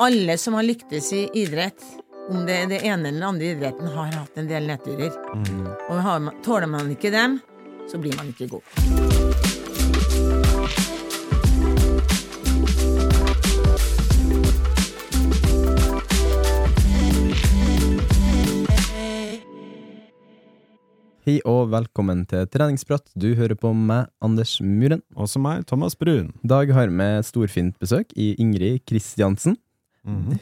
Alle som har lyktes i idrett, om det er det ene eller andre idretten, har hatt en del nedturer. Og har man, tåler man ikke dem, så blir man ikke god. Hei og velkommen til treningsprat. Du hører på meg, Anders Muren. Også meg, Thomas Brun. I dag har vi storfint besøk i Ingrid Kristiansen.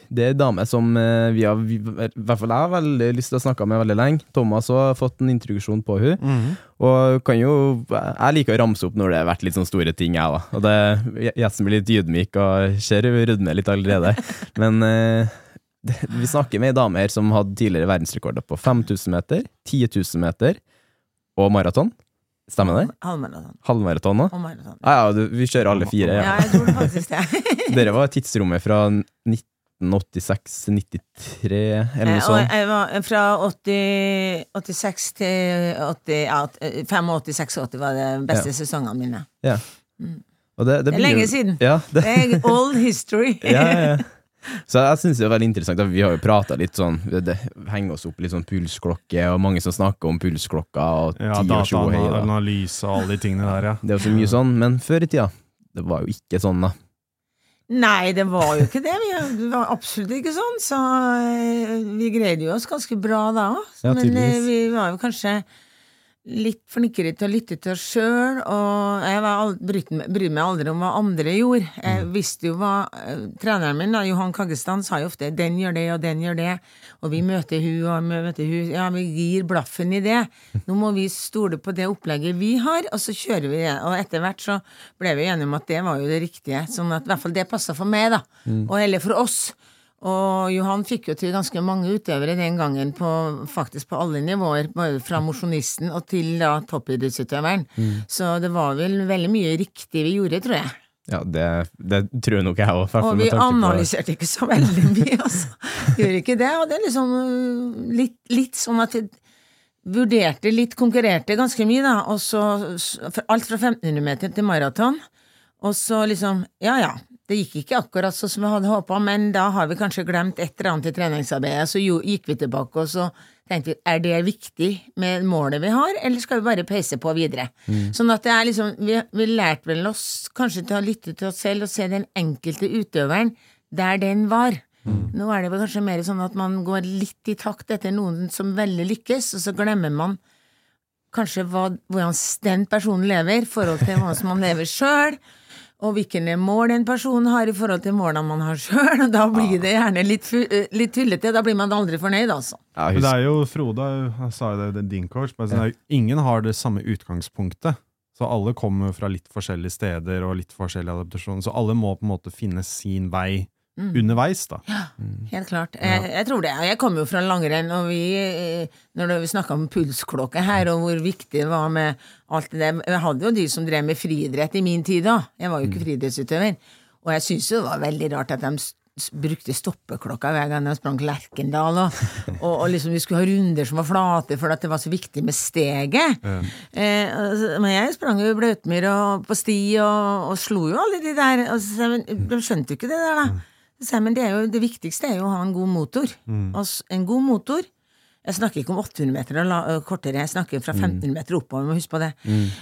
Det er en dame som eh, vi har, i hvert fall jeg har veldig lyst til å snakke med veldig lenge. Thomas har fått en introduksjon på henne. Og kan jo, jeg liker å ramse opp når det har vært litt sånne store ting, jeg da. Og det gjesten blir litt ydmyk og ser hun rødmer litt allerede. Men eh, det, vi snakker med ei dame her som hadde tidligere verdensrekorder på 5000 meter, 10 000 meter og maraton. Stemmer det? Halvmaraton. Halvmaraton òg? Ja, ja, du, vi kjører alle fire. Ja, Ja. jeg tror det faktisk det. Dere var tidsrommet fra 1986-93, eller noe sånt. jeg var fra 80, 86 til 80, ja, 85-86-80 var de beste Ja. sesongene mine. Ja. Og det, Det er det, er lenge siden. Ja, det, Det er old history. ja, ja. Så jeg syns det er veldig interessant. Vi har jo prata litt sånn Det henger oss opp litt sånn pulsklokke, og mange som snakker om pulsklokka og Ja, og og dataanalyse og alle de tingene der, ja. Det er jo så mye sånn, men før i tida, det var jo ikke sånn, da. Nei, det var jo ikke det. Vi, det var absolutt ikke sånn. Så eh, vi greide jo oss ganske bra da òg. Ja, Men eh, vi var jo kanskje litt flinkere til å lytte til oss sjøl, og jeg var brydde meg- aldri om hva andre gjorde. Jeg Mm. visste jo hva eh, Treneren min, da, Johan Kaggestan, sa jo ofte 'den gjør det, og den gjør det', og vi møter hun og vi møter hun. Ja, vi gir blaffen i det. Nå må vi stole på det opplegget vi har, og så kjører vi det. Og etter hvert så ble vi enige om at det var jo det riktige. Sånn at i hvert fall det passa for meg, da. Og heller for oss. Og Johan fikk jo til ganske mange utøvere den gangen, på, faktisk på alle nivåer. Både fra mosjonisten og til da toppidrettsutøveren. Så det var vel veldig mye riktig vi gjorde, tror jeg. Ja, det, det tror nok jeg òg. Og vi analyserte ikke så veldig mye, altså. Gjorde ikke det. Og det er liksom øh, litt, litt sånn at vi vurderte litt, konkurrerte ganske mye, da. Og så alt fra 1500 meter til maraton. Og så liksom, ja ja. Det gikk ikke akkurat sånn som vi hadde håpa, men da har vi kanskje glemt et eller annet i treningsarbeidet. Så jo, gikk vi tilbake, og så tenkte vi er det viktig med målet vi har, eller skal vi bare peise på videre? Sånn at det er liksom Vi, vi lærte vel oss kanskje til å lytte til oss selv og se den enkelte utøveren der den var. Nå er det vel kanskje mer sånn at man går litt i takt etter noen som veldig lykkes, og så glemmer man kanskje hva, hvordan den personen lever, i forhold til hvordan man lever sjøl, og hvilke mål en person har i forhold til målene man har sjøl, da blir det gjerne litt, eh, litt tullete. Da blir man aldri fornøyd, altså. Ja, Men det er jo Frode jeg sa jo det, det er din coach, men sånn, ingen har det samme utgangspunktet. Så alle kommer fra litt forskjellige steder og litt forskjellige adaptasjoner, så alle må på en måte finne sin vei underveis, da. Ja, Helt klart. Jeg, jeg tror det. Jeg kommer jo fra langrenn, og vi eh, Når vi snakka om pulsklokke her, og hvor viktig det var med alt det der Jeg hadde jo de som drev med friidrett i min tid da. Jeg var jo ikke friidrettsutøver. Og jeg syns jo det var veldig rart at de brukte stoppeklokka hver gang de sprang Lerkendal, og, og, og liksom vi skulle ha runder som var flate, for at det var så viktig med steget. Eh, altså, men jeg sprang jo i Blautmyr og på sti og, og slo jo alle de der. Og så, men de skjønte jo ikke det der, da. Så men det, er jo, det viktigste er jo å ha en god motor. Mm. Altså, en god motor Jeg snakker ikke om 800 meter la, kortere, jeg snakker fra 1500 meter oppover. må huske på det.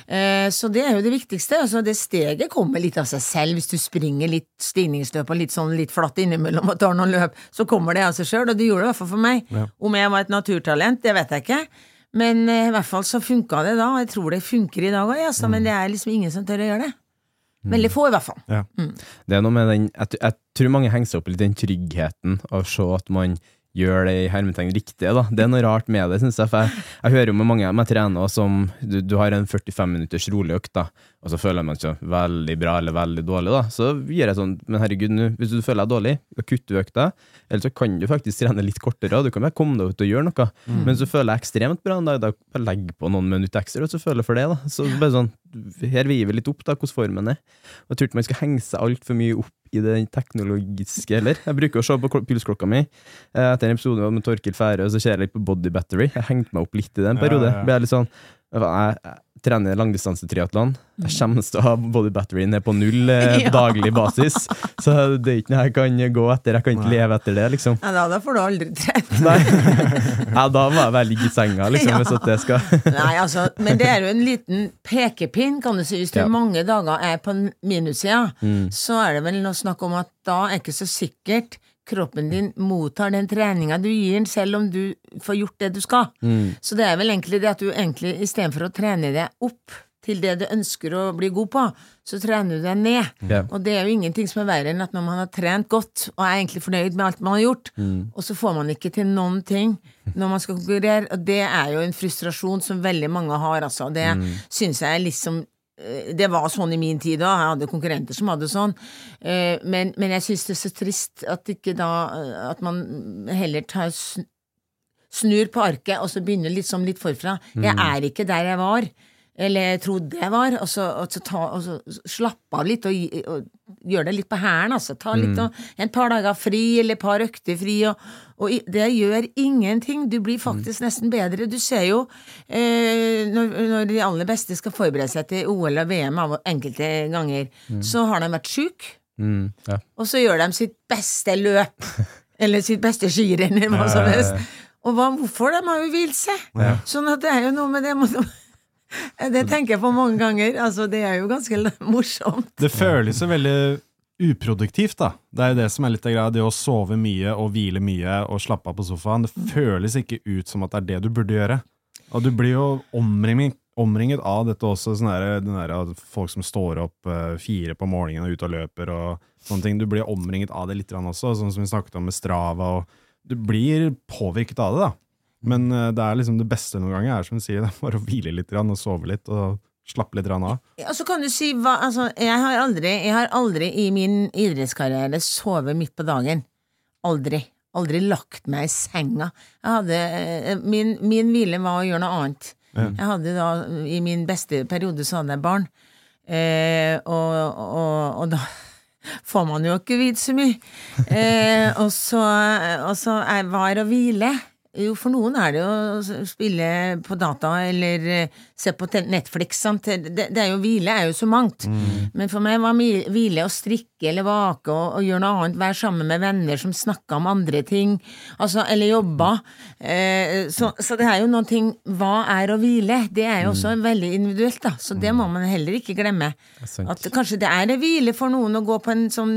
Eh, så det er jo det viktigste. Altså, det steget kommer litt av seg selv. Hvis du springer litt stigningsløp og litt sånn litt flatt innimellom og tar noen løp, så kommer det av seg sjøl. Og det gjorde det i hvert fall for meg. Om jeg var et naturtalent, det vet jeg ikke. Men eh, i hvert fall så funka det da, og jeg tror det funker i dag òg, altså, men det er liksom ingen som tør å gjøre det. Veldig få, i hvert fall. Ja. Det er noe med den Jeg, jeg tror mange henger seg opp i den tryggheten av å se at man gjør det i hermetegn riktige, da. Det er noe rart med det, syns jeg. For jeg, jeg hører jo med mange jeg trener som du, du har en 45 minutters rolig økt, da, og så føler man seg veldig bra eller veldig dårlig, da. Så gjør jeg sånn, men herregud, nå, hvis du føler deg dårlig, da kutter du økta. Eller så kan du faktisk trene litt kortere, og du kan bare komme deg ut og gjøre noe. Men så føler jeg ekstremt bra en dag, da bare legg på noen minutter ekstra, og så føler jeg for det, da. Så bare sånn, her veier vi litt opp, da, hvordan formen er. Og jeg tror ikke man skal henge seg altfor mye opp i det teknologiske heller. Jeg bruker å se på kl- pulsklokka mi eh, etter en episode med Torkil Og så ser jeg litt på Body Battery. Jeg hengte meg opp litt i det en Ja, periode. ja, ja. Ble jeg litt sånn jeg, jeg trener langdistansetriatlon. Jeg kommer til å ha body battery ned på null eh, Ja. daglig basis. Så det er ikke noe jeg kan gå etter. Jeg kan ikke leve etter det, liksom. Ja, da, da får du aldri trent. Nei. Ja, da må jeg bare ligge i senga, liksom, Ja. hvis at det skal Nei, altså, men det er jo en liten pekepinn, kan du si. Hvis du Ja. mange dager er på minussida, Mm. så er det vel noe snakk om at da er ikke så sikkert kroppen din mottar den treninga du gir den, selv om du får gjort det du skal. Mm. Så det er vel egentlig det at du egentlig istedenfor å trene deg opp til det du ønsker å bli god på, så trener du deg ned. Yeah. Og det er jo ingenting som er verre enn at når man har trent godt og er egentlig fornøyd med alt man har gjort, Mm. og så får man ikke til noen ting når man skal konkurrere, og det er jo en frustrasjon som veldig mange har, altså. Det Mm. syns jeg er liksom det var sånn i min tid òg, jeg hadde konkurrenter som hadde sånn. Eh, Men, men jeg syns det er så trist at ikke da eh, At man heller tar snur på arket og så begynner liksom litt forfra. Jeg er ikke der jeg var. Eller jeg trodde jeg var. Og så, og så, ta, og så slappe av litt og, og gjøre det litt på hælen. Altså. Ta litt og, en par dager fri eller et par økter fri. Og, det gjør ingenting. Du blir faktisk nesten bedre. Du ser jo eh, når, når de aller beste skal forberede seg til OL og VM av enkelte ganger, så har de vært sjuke. mm, ja. Og så gjør de sitt beste løp. Eller sitt beste skirenn, eller hva som helst. Og hva, hvorfor? De har jo hvilt seg. Sånn at det er jo noe med det Det tenker jeg på mange ganger. Altså, det er jo ganske morsomt. Det føles jo veldig uproduktivt, da. Det er jo det som er litt av greia. Det å sove mye og hvile mye og slappe av på sofaen. Det føles ikke ut som at det er det du burde gjøre. Og du blir jo omringet, omringet av dette også, sånn der, den der, folk som står opp eh, fire på morgenen og ute og løper og sånne ting. Du blir omringet av det litt også, sånn som vi snakket om med Strava. og Du blir påvirket av det, da. Men eh, det er liksom det beste noen ganger er som du sier, det er bare å hvile litt og sove litt og slappe litt av. Ja, så kan du si hva Altså, jeg har aldri, jeg har aldri i min idrettskarriere sovet midt på dagen. Aldri. Aldri lagt meg i senga. Jeg hadde, eh, min, min hvile var å gjøre noe annet. Jeg hadde da, I min beste periode så hadde jeg barn, eh, og, og, og da får man jo ikke vite så mye. Eh, og så, og så er var å hvile. Jo, for noen er det jo å spille på data eller eh, se på Netflix. Sant? Det, det er jo hvile er jo så mangt. Men for meg var hvile å strikke eller vake og, og gjøre noe annet. Være sammen med venner som snakka om andre ting. Altså, eller jobba. Eh, så, så det er jo noen ting Hva er å hvile? Det er jo også veldig individuelt, da. Så det må man heller ikke glemme. At kanskje det er å hvile for noen å gå på en sånn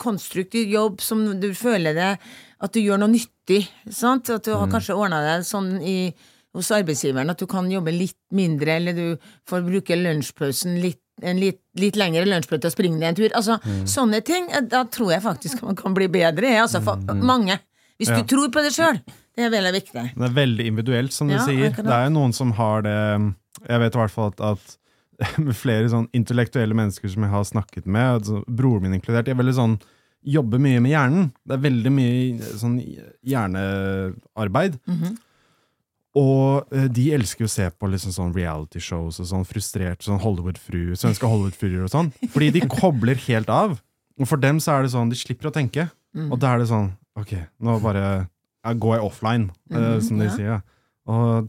konstruktiv jobb som du føler det At du gjør noe nyttig. Sant? At du har kanskje ordna deg sånn i, hos arbeidsgiveren at du kan jobbe litt mindre, eller du får bruke lunsjpausen litt en litt, litt lengre lunsjpause til å springe ned en tur. Altså, Sånne ting, eh, da tror jeg faktisk man kan bli bedre. Altså, for mange. Hvis Ja. du tror på det sjøl. Det er veldig viktig. Det er veldig individuelt, som du sier. Det er jo noen som har det Jeg vet i hvert fall at, at med flere sånn intellektuelle mennesker som jeg har snakket med, altså, broren min inkludert, de er veldig sånn jobber mye med hjernen. Det er veldig mye sånn hjernearbeid. Mhm. Og eh, de elsker å se på liksom sånn reality shows og sånn frustrert sånn Hollywood-fru, svenske Hollywood-fruer og sånn. Fordi de kobler helt av. Og for dem så er det sånn, de slipper å tenke. Mm. Og da er det sånn, ok, nå bare jeg går jeg offline, mm -hmm, som de ja. sier. Og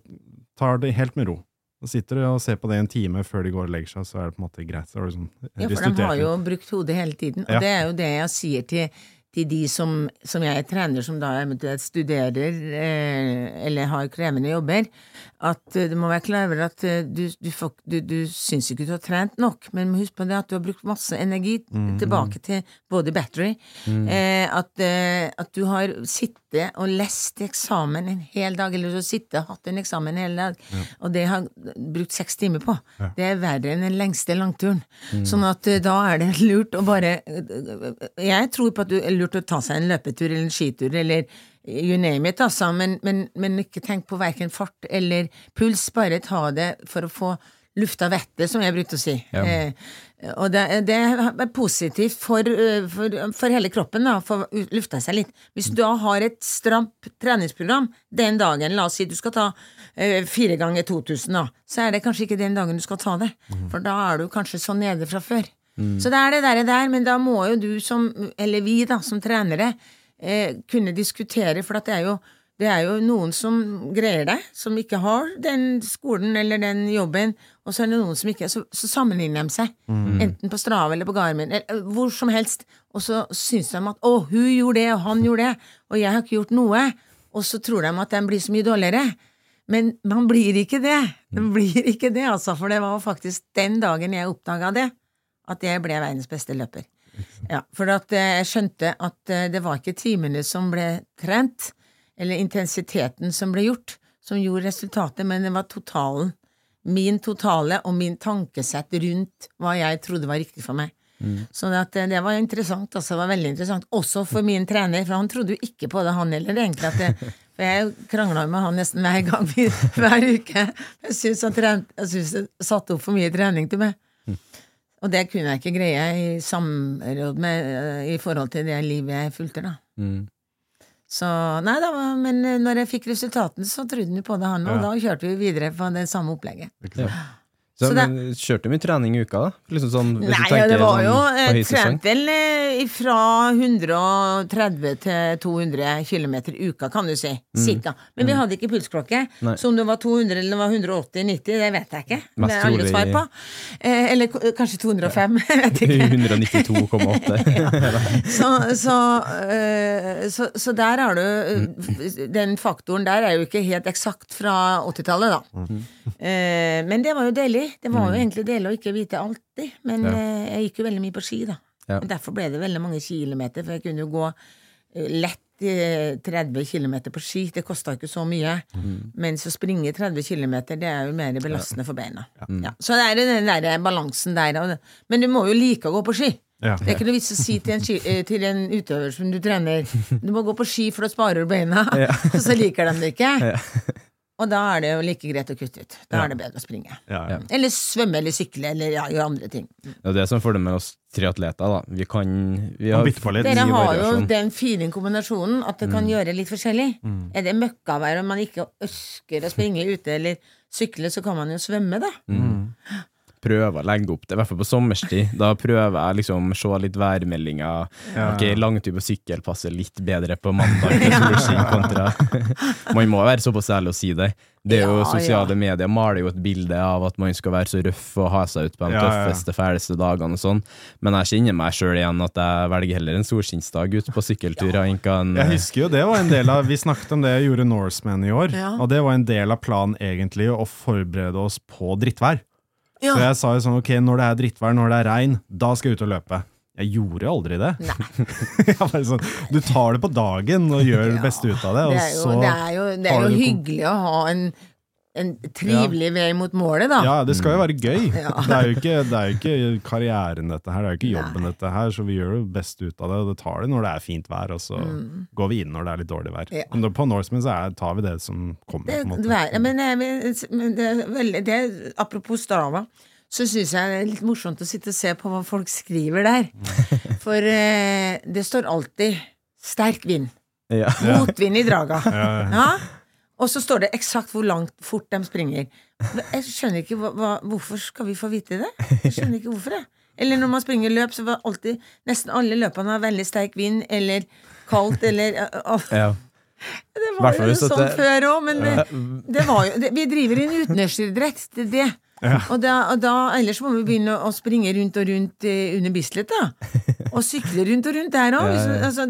tar det helt med ro. Og sitter du og ser på det en time før de går og legger seg, så er det på en måte greit. Så sånn Ja, for de har jo brukt hodet hele tiden. Og Ja. det er jo det jeg sier til, til de som, som jeg trener, som da eventuelt studerer eh, eller har krevende jobber, at eh, du må være klar over at eh, du, du, får, du, du syns ikke du har trent nok, men husk på det at du har brukt masse energi Mm. tilbake til body battery. Eh, at, eh, at du har sittet og lest til eksamen en hel dag, eller å sitte og hatt en eksamen en hel dag, og det har brukt seks timer på. Det er verre enn den lengste langturen. Sånn at eh, da er det lurt å bare Jeg tror på at det er lurt å ta seg en løpetur eller en skitur eller you name it, altså, men, men, men ikke tenk på verken fart eller puls, bare ta det for å få lufta vettet, som jeg brukte å si. Ja. Eh, og det, det er positivt for, eh, for, for hele kroppen, da, for å lufte seg litt. Hvis du da har et stramt treningsprogram den dagen, la oss si du skal ta eh, fire ganger 2000, da, så er det kanskje ikke den dagen du skal ta det, for da er du kanskje så nede fra før. Så det er det der, der, men da må jo du som, eller vi da, som trenere, eh, kunne diskutere, for det er jo det er jo noen som greier det, som ikke har den skolen eller den jobben, og så er det noen som ikke Så, så sammenligner de seg, enten på Strave eller på Garmin, eller hvor som helst, og så syns de at 'å, hun gjorde det, og han gjorde det', og jeg har ikke gjort noe, og så tror de at de blir så mye dårligere. Men man blir ikke det. Man blir ikke det, altså, for det var faktisk den dagen jeg oppdaga det, at jeg ble verdens beste løper. Ja, for at eh, jeg skjønte at eh, det var ikke timene som ble trent, eller intensiteten som ble gjort, som gjorde resultatet, men det var totalen. Min totale og min tankesett rundt hva jeg trodde var riktig for meg. Så at eh, det var interessant, altså. Det var veldig interessant. Også for min trener, for han trodde jo ikke på det, han heller, egentlig. At det, for jeg krangla med han nesten hver gang, hver uke. Jeg syntes han trent, jeg synes det satte opp for mye trening til meg. Og det kunne jeg ikke greie i samråd med eh, i forhold til det livet jeg fulgte, da. Mm. Så nei da, men eh, når jeg fikk resultatene, så trodde han på det, han, og Ja. da kjørte vi videre på det samme opplegget. Ikke sant? Så, Så det- men kjørte du mye trening i uka, da? Liksom sånn, Nei, ja, det var sånn jo Jeg høysesong? trente vel eh, fra 130 til 200 km i uka, kan du si. Cirka. Men vi hadde ikke pulsklokke, Mm. Nei. så om det var 200 eller det var 180-90, det vet jeg ikke. Mest det er aldri svar på. Eh, eller kanskje 205, Ja. vet ikke. 192,8. Så, så, øh, så, så der har du øh, Den faktoren der er jo ikke helt eksakt fra 80-tallet, da. Eh, men det var jo deilig. Det var jo egentlig deilig å ikke vite alltid. Men Ja. eh, jeg gikk jo veldig mye på ski, da. Ja. Derfor ble det veldig mange kilometer, for jeg kunne jo gå eh, lett eh, 30 km på ski. Det kosta ikke så mye. Mens å springe 30 km, det er jo mer belastende for beina. Ja. Så det er jo den der balansen der. Men du må jo like å gå på ski. Ja. Det er ikke noe vits å si til en, ski, eh, til en utøver som du trener Du må gå på ski, for da sparer du beina. Og så liker de det ikke. Og da er det jo like greit å kutte ut. Da Ja. er det bedre å springe. Ja, ja. Eller svømme eller sykle eller ja, gjøre andre ting. Det er det som er fordelen med oss triatleter, da. Vi kan vi litt. Dere har jo den fine kombinasjonen at det kan gjøre litt forskjellig. Er det møkkavær og man ikke ønsker å springe ute eller sykle, så kan man jo svømme, da. Prøver å legge opp det, i hvert fall på sommerstid. Da prøver jeg liksom se litt værmeldinger. Ok, langtur på sykkel passer litt bedre på mandag kontra Man må være såpass ærlig å si det. Det er jo Ja, Sosiale ja. medier maler jo et bilde av at man skal være så røff og ha seg ut på de Ja, ja, ja. tøffeste, fæleste dagene og sånn, men jeg kjenner meg sjøl igjen at jeg velger heller en solskinnsdag ut på sykkeltur enn kan Jeg husker jo det var en del av Vi snakket om det jeg gjorde Norseman i år. Ja. Og det var en del av planen egentlig å forberede oss på drittvær. Ja. Så jeg sa jo sånn ok, når det er drittvær, når det er regn, da skal jeg ut og løpe. Jeg gjorde jo aldri det. sånn, du tar det på dagen og gjør det beste ut av det, og Det er jo, så det er jo, det er jo hyggelig å ha en, en trivelig vei mot målet, da. Ja, det skal jo være gøy. Ja. Det, er jo ikke, det er jo ikke karrieren dette her, det er jo ikke jobben dette her, så vi gjør det best ut av det, og det tar det når det er fint vær, og så går vi inn når det er litt dårlig vær. Mm. Ja. Men på Norseman så er, tar vi det som kommer, Det, på en måte. er, men, det er- men det er veldig det Apropos Strava, så syns jeg det er litt morsomt å sitte og se på hva folk skriver der. For eh, det står alltid 'sterk vind'. Ja. Motvind i draga. Ja. Og så står det eksakt hvor langt fort de springer. Jeg skjønner ikke hva, Hvorfor skal vi få vite det? Jeg skjønner ikke hvorfor det. Eller når man springer løp, så var alltid Nesten alle løpene har veldig sterk vind, eller kaldt, eller uh, Ja. Det var jo sånn det- før òg, men det, det var jo det, Vi driver en utendørsidrett, det er det. Og, da, og da, ellers må vi begynne å springe rundt og rundt eh, under Bislett, da. Og sykle rundt og rundt der òg. Ja, ja. altså,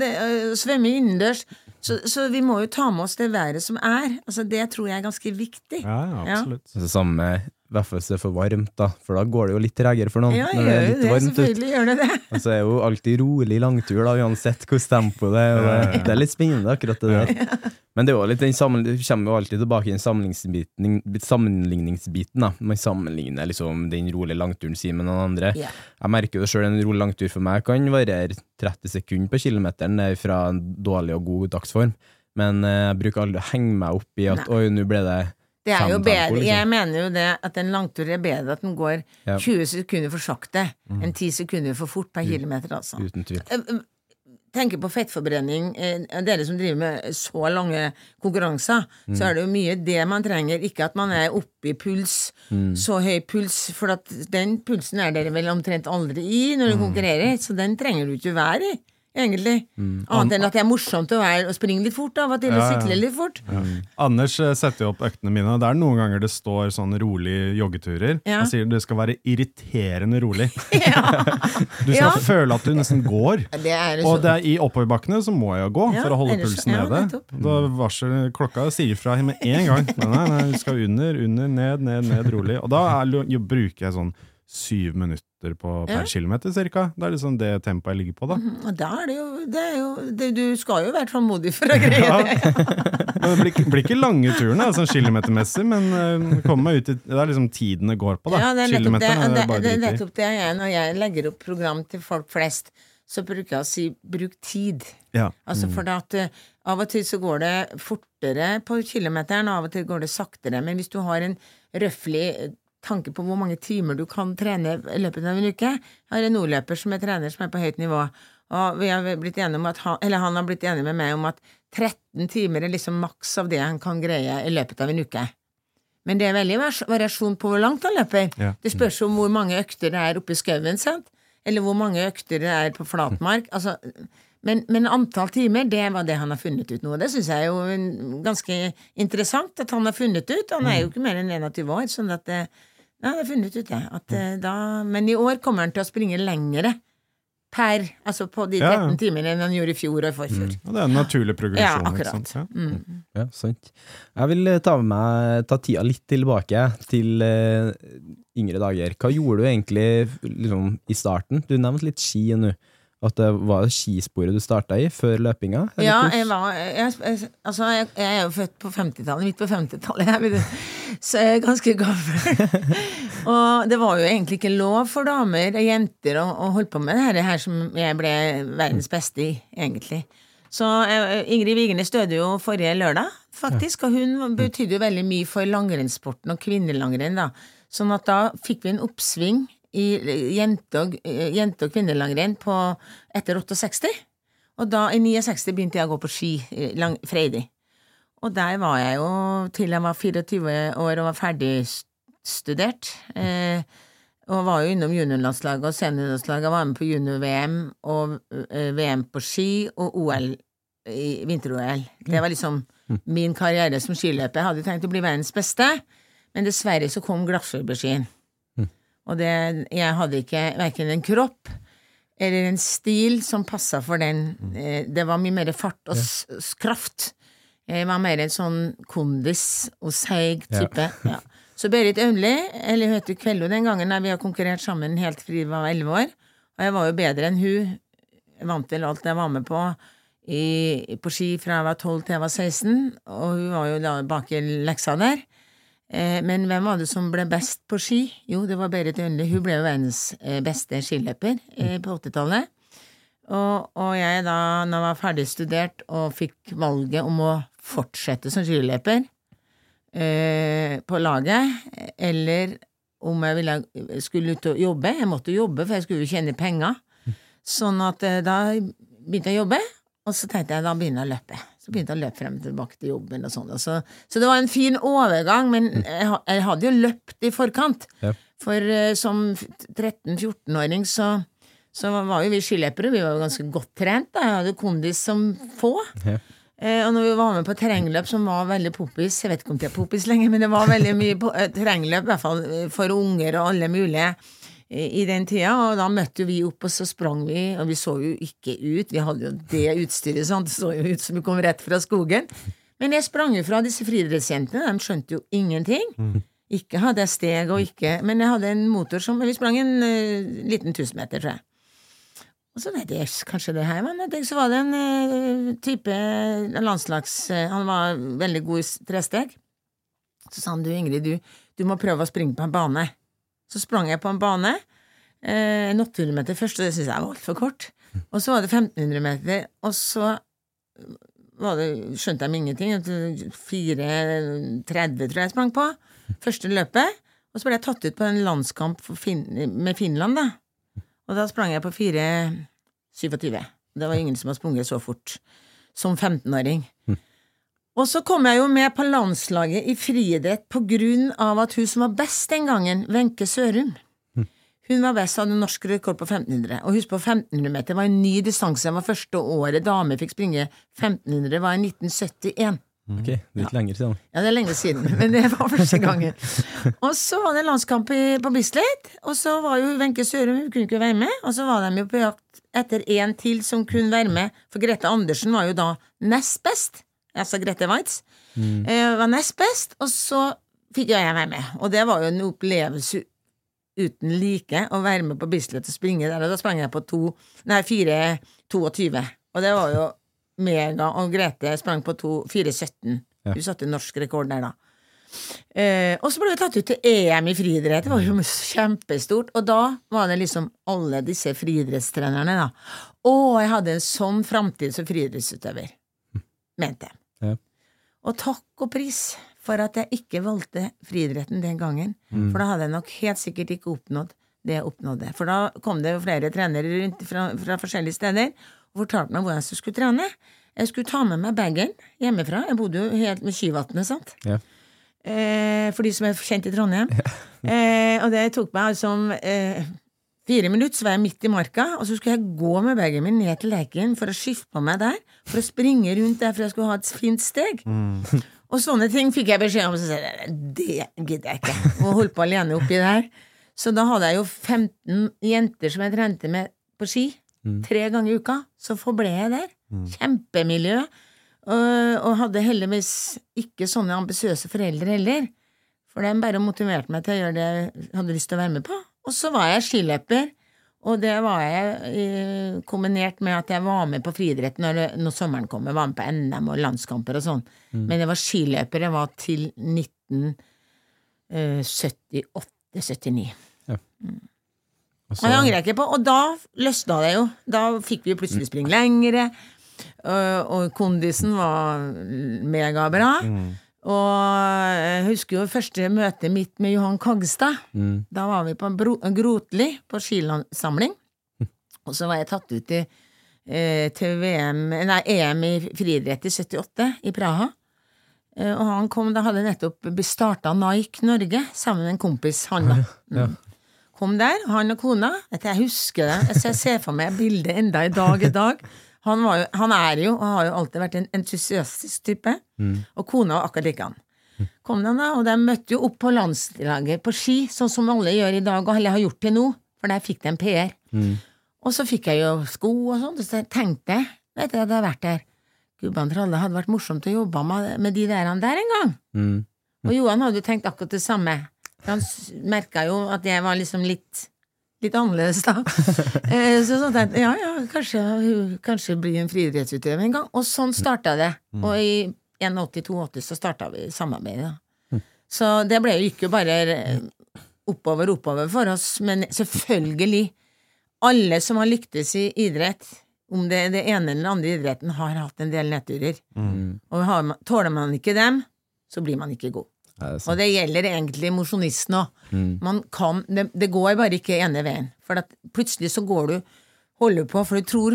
svømme innendørs. Så, så vi må jo ta med oss det været som er. Altså, det tror jeg er ganske viktig. Ja, ja, absolutt. Ja. det samme i hvert fall hvis det er for varmt, da. For da går det jo litt tregere for noen. Ja, når det er litt det. varmt. Selvfølgelig gjør det det. Og så er jo alltid rolig langtur, da, uansett hvordan tempo det er. Det, det er litt spennende, akkurat det der. Men det litt det kommer jo alltid tilbake i den sammenligningsbiten, da. Man sammenligner liksom den rolige langturen sin med noen andre. Yeah. Jeg merker jo det sjøl, en rolig langtur for meg kan variere 30 sekunder på kilometeren det er fra en dårlig og god dagsform. Men eh, jeg bruker aldri å henge meg opp i at Nei. oi, nå ble det Det er jo bedre, liksom. Jeg mener jo det at en langtur er bedre at den går Ja. Mm. 20 sekunder for sakte enn 10 sekunder for fort per kilometer, altså. Uten tvil. Eh, eh, tenker på fettforbrenning, eh, dere som driver med så lange konkurranser, Mm. så er det jo mye det man trenger. Ikke at man er oppe i puls, Mm. så høy puls, for den pulsen er dere vel omtrent aldri i når du Mm. konkurrerer, så den trenger du ikke være i, egentlig. Mm. Annet enn at det er morsomt å, være, å springe litt fort, av og til, Ja, ja. sykle litt fort. Anders eh, setter jo opp øktene mine, det er noen ganger det står sånn rolig joggeturer. Ja. Han sier det skal være irriterende rolig. Ja. Du skal Ja. føle at du nesten går. Det er Og det er i oppoverbakkene så må jeg jo gå Ja, for å holde ellers- pulsen nede. Da varsel klokka sier fra med en gang. Nei, nei, nei, du skal under, under, ned, ned, ned, rolig. Og da er, bruker jeg sånn syv minutter på per Ja. kilometer, cirka. Det er liksom det tempoet jeg ligger på, da. Og da er det jo, det er jo det, Du skal jo være tålmodig for å greie Ja. det. Men Det blir, blir ikke lange turene, sånn kilometermessig, men uh, kommer meg ut i Det er liksom tiden det går på, da. Ja, det er nettopp det, det, er nettopp det jeg Når jeg legger opp program til folk flest, så bruker jeg å si 'bruk tid'. Ja. Altså for at uh, Av og til så går det fortere på kilometeren, og av og til går det saktere. Men hvis du har en røftlig tanke på hvor mange timer du kan trene i løpet av en uke Jeg har en nordløper som jeg trener som er på høyt nivå, og vi har blitt enige om at han, eller han har blitt enig med meg om at 13 timer er liksom maks av det han kan greie i løpet av en uke. Men det er veldig variasjon på hvor langt han løper. Ja. Det spørs om hvor mange økter det er oppe i skauen, sant? Eller hvor mange økter det er på flatmark. Altså, men, men antall timer, det var det han har funnet ut nå. Det syns jeg er jo ganske interessant at han har funnet ut. Han er jo ikke mer enn 21 år, sånn at det, ja, han har funnet ut det. At, eh, da, men i år kommer han til å springe lengre per, altså på de 13 ja. timene enn han gjorde i fjor og i forfjor. Og det er en naturlig Ja, progresjon. ikke akkurat. sant? Ja. Mm. Ja, sant. Jeg vil eh, ta, med meg, ta tida litt tilbake til uh, yngre dager. Hva gjorde du egentlig liksom, i starten? Du nevnte litt ski nå. At det var det skisporet du starta i før løpinga? Ja, jeg var jeg, jeg, Altså, jeg, er jo født på 50-tallet, midt på 50-tallet, jeg vet du. så jeg er ganske gammel. og det var jo egentlig ikke lov for damer og jenter å, å holde på med det her, her som jeg ble verdens beste i, egentlig. Så Ingrid Vigernes døde jo forrige lørdag, faktisk, og hun betydde jo veldig mye for langrennssporten og kvinnelangrenn, da. Sånn at da fikk vi en oppsving i jente- og, eh, jente- og kvinnelangrenn etter 68. Og da, i 69, begynte jeg å gå på ski eh, lang, freidig. Og der var jeg jo til jeg var 24 år og var ferdigstudert. Eh, og var jo innom juniorlandslaget og seniorlandslaget. Var med på junior-VM og eh, VM på ski og OL i vinter-OL. Det var liksom min karriere som skiløper. Jeg hadde tenkt å bli verdens beste, men dessverre så kom glassfiberskien. Og det, jeg hadde ikke verken en kropp eller en stil som passa for den. Eh, Det var mye mer fart og s kraft. Jeg var mer en sånn kondis og seig type. Ja. Så Berit Aunli, eller hun heter Kvello den gangen, vi har konkurrert sammen helt fra vi var elleve år, og jeg var jo bedre enn hun. Jeg vant til alt jeg var med på i, på ski fra jeg var 12 til jeg var 16, og hun var jo da bak i leksa der. Eh, Men hvem var det som ble best på ski? Jo, det var Berit Jønli. Hun ble jo verdens eh, beste skiløper eh, på 80-tallet. Og, og jeg da, når jeg var ferdig studert og fikk valget om å fortsette som skiløper eh, på laget, eller om jeg ville, skulle ut og jobbe. Jeg måtte jobbe, for jeg skulle jo tjene penger. Sånn at eh, da begynte jeg å jobbe, og så tenkte jeg da begynner jeg å løpe. Så begynte jeg å løpe frem og tilbake til jobben og sånn. Så, så det var en fin overgang, men jeg, jeg hadde jo løpt i forkant. Ja. For uh, som 13-14-åring så, så var jo vi skiløpere, vi var jo ganske godt trent. Da. Jeg hadde kondis som få. Ja. Uh, og når vi var med på terrengløp, som var veldig poppis Jeg vet ikke om det er poppis lenger, men det var veldig mye eh, terrengløp, i hvert fall for unger og alle mulige i den tida. Og da møtte vi opp, og så sprang vi, og vi så jo ikke ut. Vi hadde jo det utstyret, sånn, Det så jo ut som vi kom rett fra skogen. Men jeg sprang jo fra disse friidrettsjentene, de skjønte jo ingenting. Ikke hadde jeg steg og ikke Men jeg hadde en motor som Vi sprang en uh, liten tusenmeter, tror jeg. Og så tenkte jeg "Jøss, kanskje det her men. Så var det en uh, type landslags... uh, han var veldig god i tresteg. Så sa han du Ingrid, du, du må prøve å springe på en bane. Så sprang jeg på en bane. Eh, en 800 meter først, og det syntes jeg var altfor kort. Og så var det 1500 meter, og så det, skjønte de ingenting. 4.30 tror jeg jeg sprang på. Første løpet. Og så ble jeg tatt ut på en landskamp fin med Finland, da. Og da sprang jeg på 4.27. Det var ingen som har sprunget så fort som 15-åring. Og så kom jeg jo med på landslaget i friidrett på grunn av at hun som var best den gangen, Wenche Sørum Hun var best, hadde norsk rekord på 1500. Og husk på, 1500 meter var en ny distanse. Det var første året damer fikk springe 1500, var i 1971. Ok, litt lenger siden. Ja, det er lenge siden, men det var første gangen. Og så var det landskamp på Bislett, og så var jo Wenche Sørum, hun kunne ikke være med, og så var de jo på jakt etter en til som kunne være med, for Grete Andersen var jo da nest best, altså Grete Waitz, eh, var nest best, og så fikk jeg være med, og det var jo en opplevelse uten like å være med på Bislett og springe der, og da sprang jeg på to, nei, 4.22, og det var jo mega, og Grete sprang på to- 4.17. Ja. Hun satte norsk rekord der, da. Eh, og så ble vi tatt ut til EM i friidrett. Det var jo kjempestort. Og da var det liksom alle disse friidrettstrenerne, da. Å, jeg hadde en sånn framtid som friidrettsutøver. Mente jeg. Og takk og pris for at jeg ikke valgte friidretten den gangen. Mm. For da hadde jeg nok helt sikkert ikke oppnådd det jeg oppnådde. For da kom det jo flere trenere rundt fra, fra forskjellige steder og fortalte meg hvordan jeg skulle trene. Jeg skulle ta med meg bagen hjemmefra. Jeg bodde jo helt med Kyvatnet, sant. Ja. Eh, for de som er kjent i Trondheim. Eh, og det tok meg altså eh, fire minutter, så var jeg midt i marka, og så skulle jeg gå med bagen min ned til leken for å skifte på meg der, for å springe rundt der for jeg skulle ha et fint steg. Og sånne ting fikk jeg beskjed om, så sa jeg det gidder jeg ikke. Og holdt på alene oppi der. Så da hadde jeg jo 15 jenter som jeg trente med på ski, tre ganger i uka. Så forble jeg der. Kjempemiljø. Og, og hadde heldigvis ikke sånne ambisiøse foreldre heller. For de bare motiverte meg til å gjøre det jeg hadde lyst til å være med på. Og så var jeg skiløper, og det var jeg kombinert med at jeg var med på friidrett når, når sommeren kom. Jeg var med på NM og landskamper og sånn. Men jeg var skiløper. Jeg var til eh, 1978-79. Og Og det angrer jeg ikke på. Og da løsna det jo. Da fikk vi plutselig springe lengre, og, kondisen var megabra. Og jeg husker jo første møtet mitt med Johan Kagstad. Mm. Da var vi på Grotli på skisamling. Og så var jeg tatt ut til, eh, til VM, nei, EM i friidrett i 78 i Praha. Eh, og han kom, da hadde nettopp starta Nike Norge sammen med en kompis, han da. Ja. Kom der, han og kona. Dette, jeg husker det. Jeg jeg ser for meg bildet enda i dag i dag. Han, var jo, han er jo, og har jo alltid vært en entusiastisk type. Og kona var akkurat likedan. Kom den da, og de møtte jo opp på landslaget på ski, sånn som alle gjør i dag, og alle har gjort til nå. For der fikk de en PR. Og så fikk jeg jo sko og sånn, og så tenkte jeg, du, at jeg hadde vært der, gubban tralle, hadde vært morsomt å jobbe med, med de der han der en gang. Mm. Og Johan hadde jo tenkt akkurat det samme. Han merka jo at jeg var liksom litt Litt annerledes, da. Eh, så sånn tenkte ja, ja, kanskje hun kanskje blir en friidrettsutøver en gang. Og sånn starta det. Og i 81-82 så starta vi samarbeidet. Så det ble jo ikke bare oppover, oppover for oss, men selvfølgelig Alle som har lyktes i idrett, om det er det ene eller den andre idretten, har hatt en del nedturer. Og har tåler man ikke dem, så blir man ikke god. Ja, det. Og det gjelder egentlig mosjonisten òg. Mm. Man kan det, det går bare ikke ene veien. For at plutselig så går du Holder på, for du tror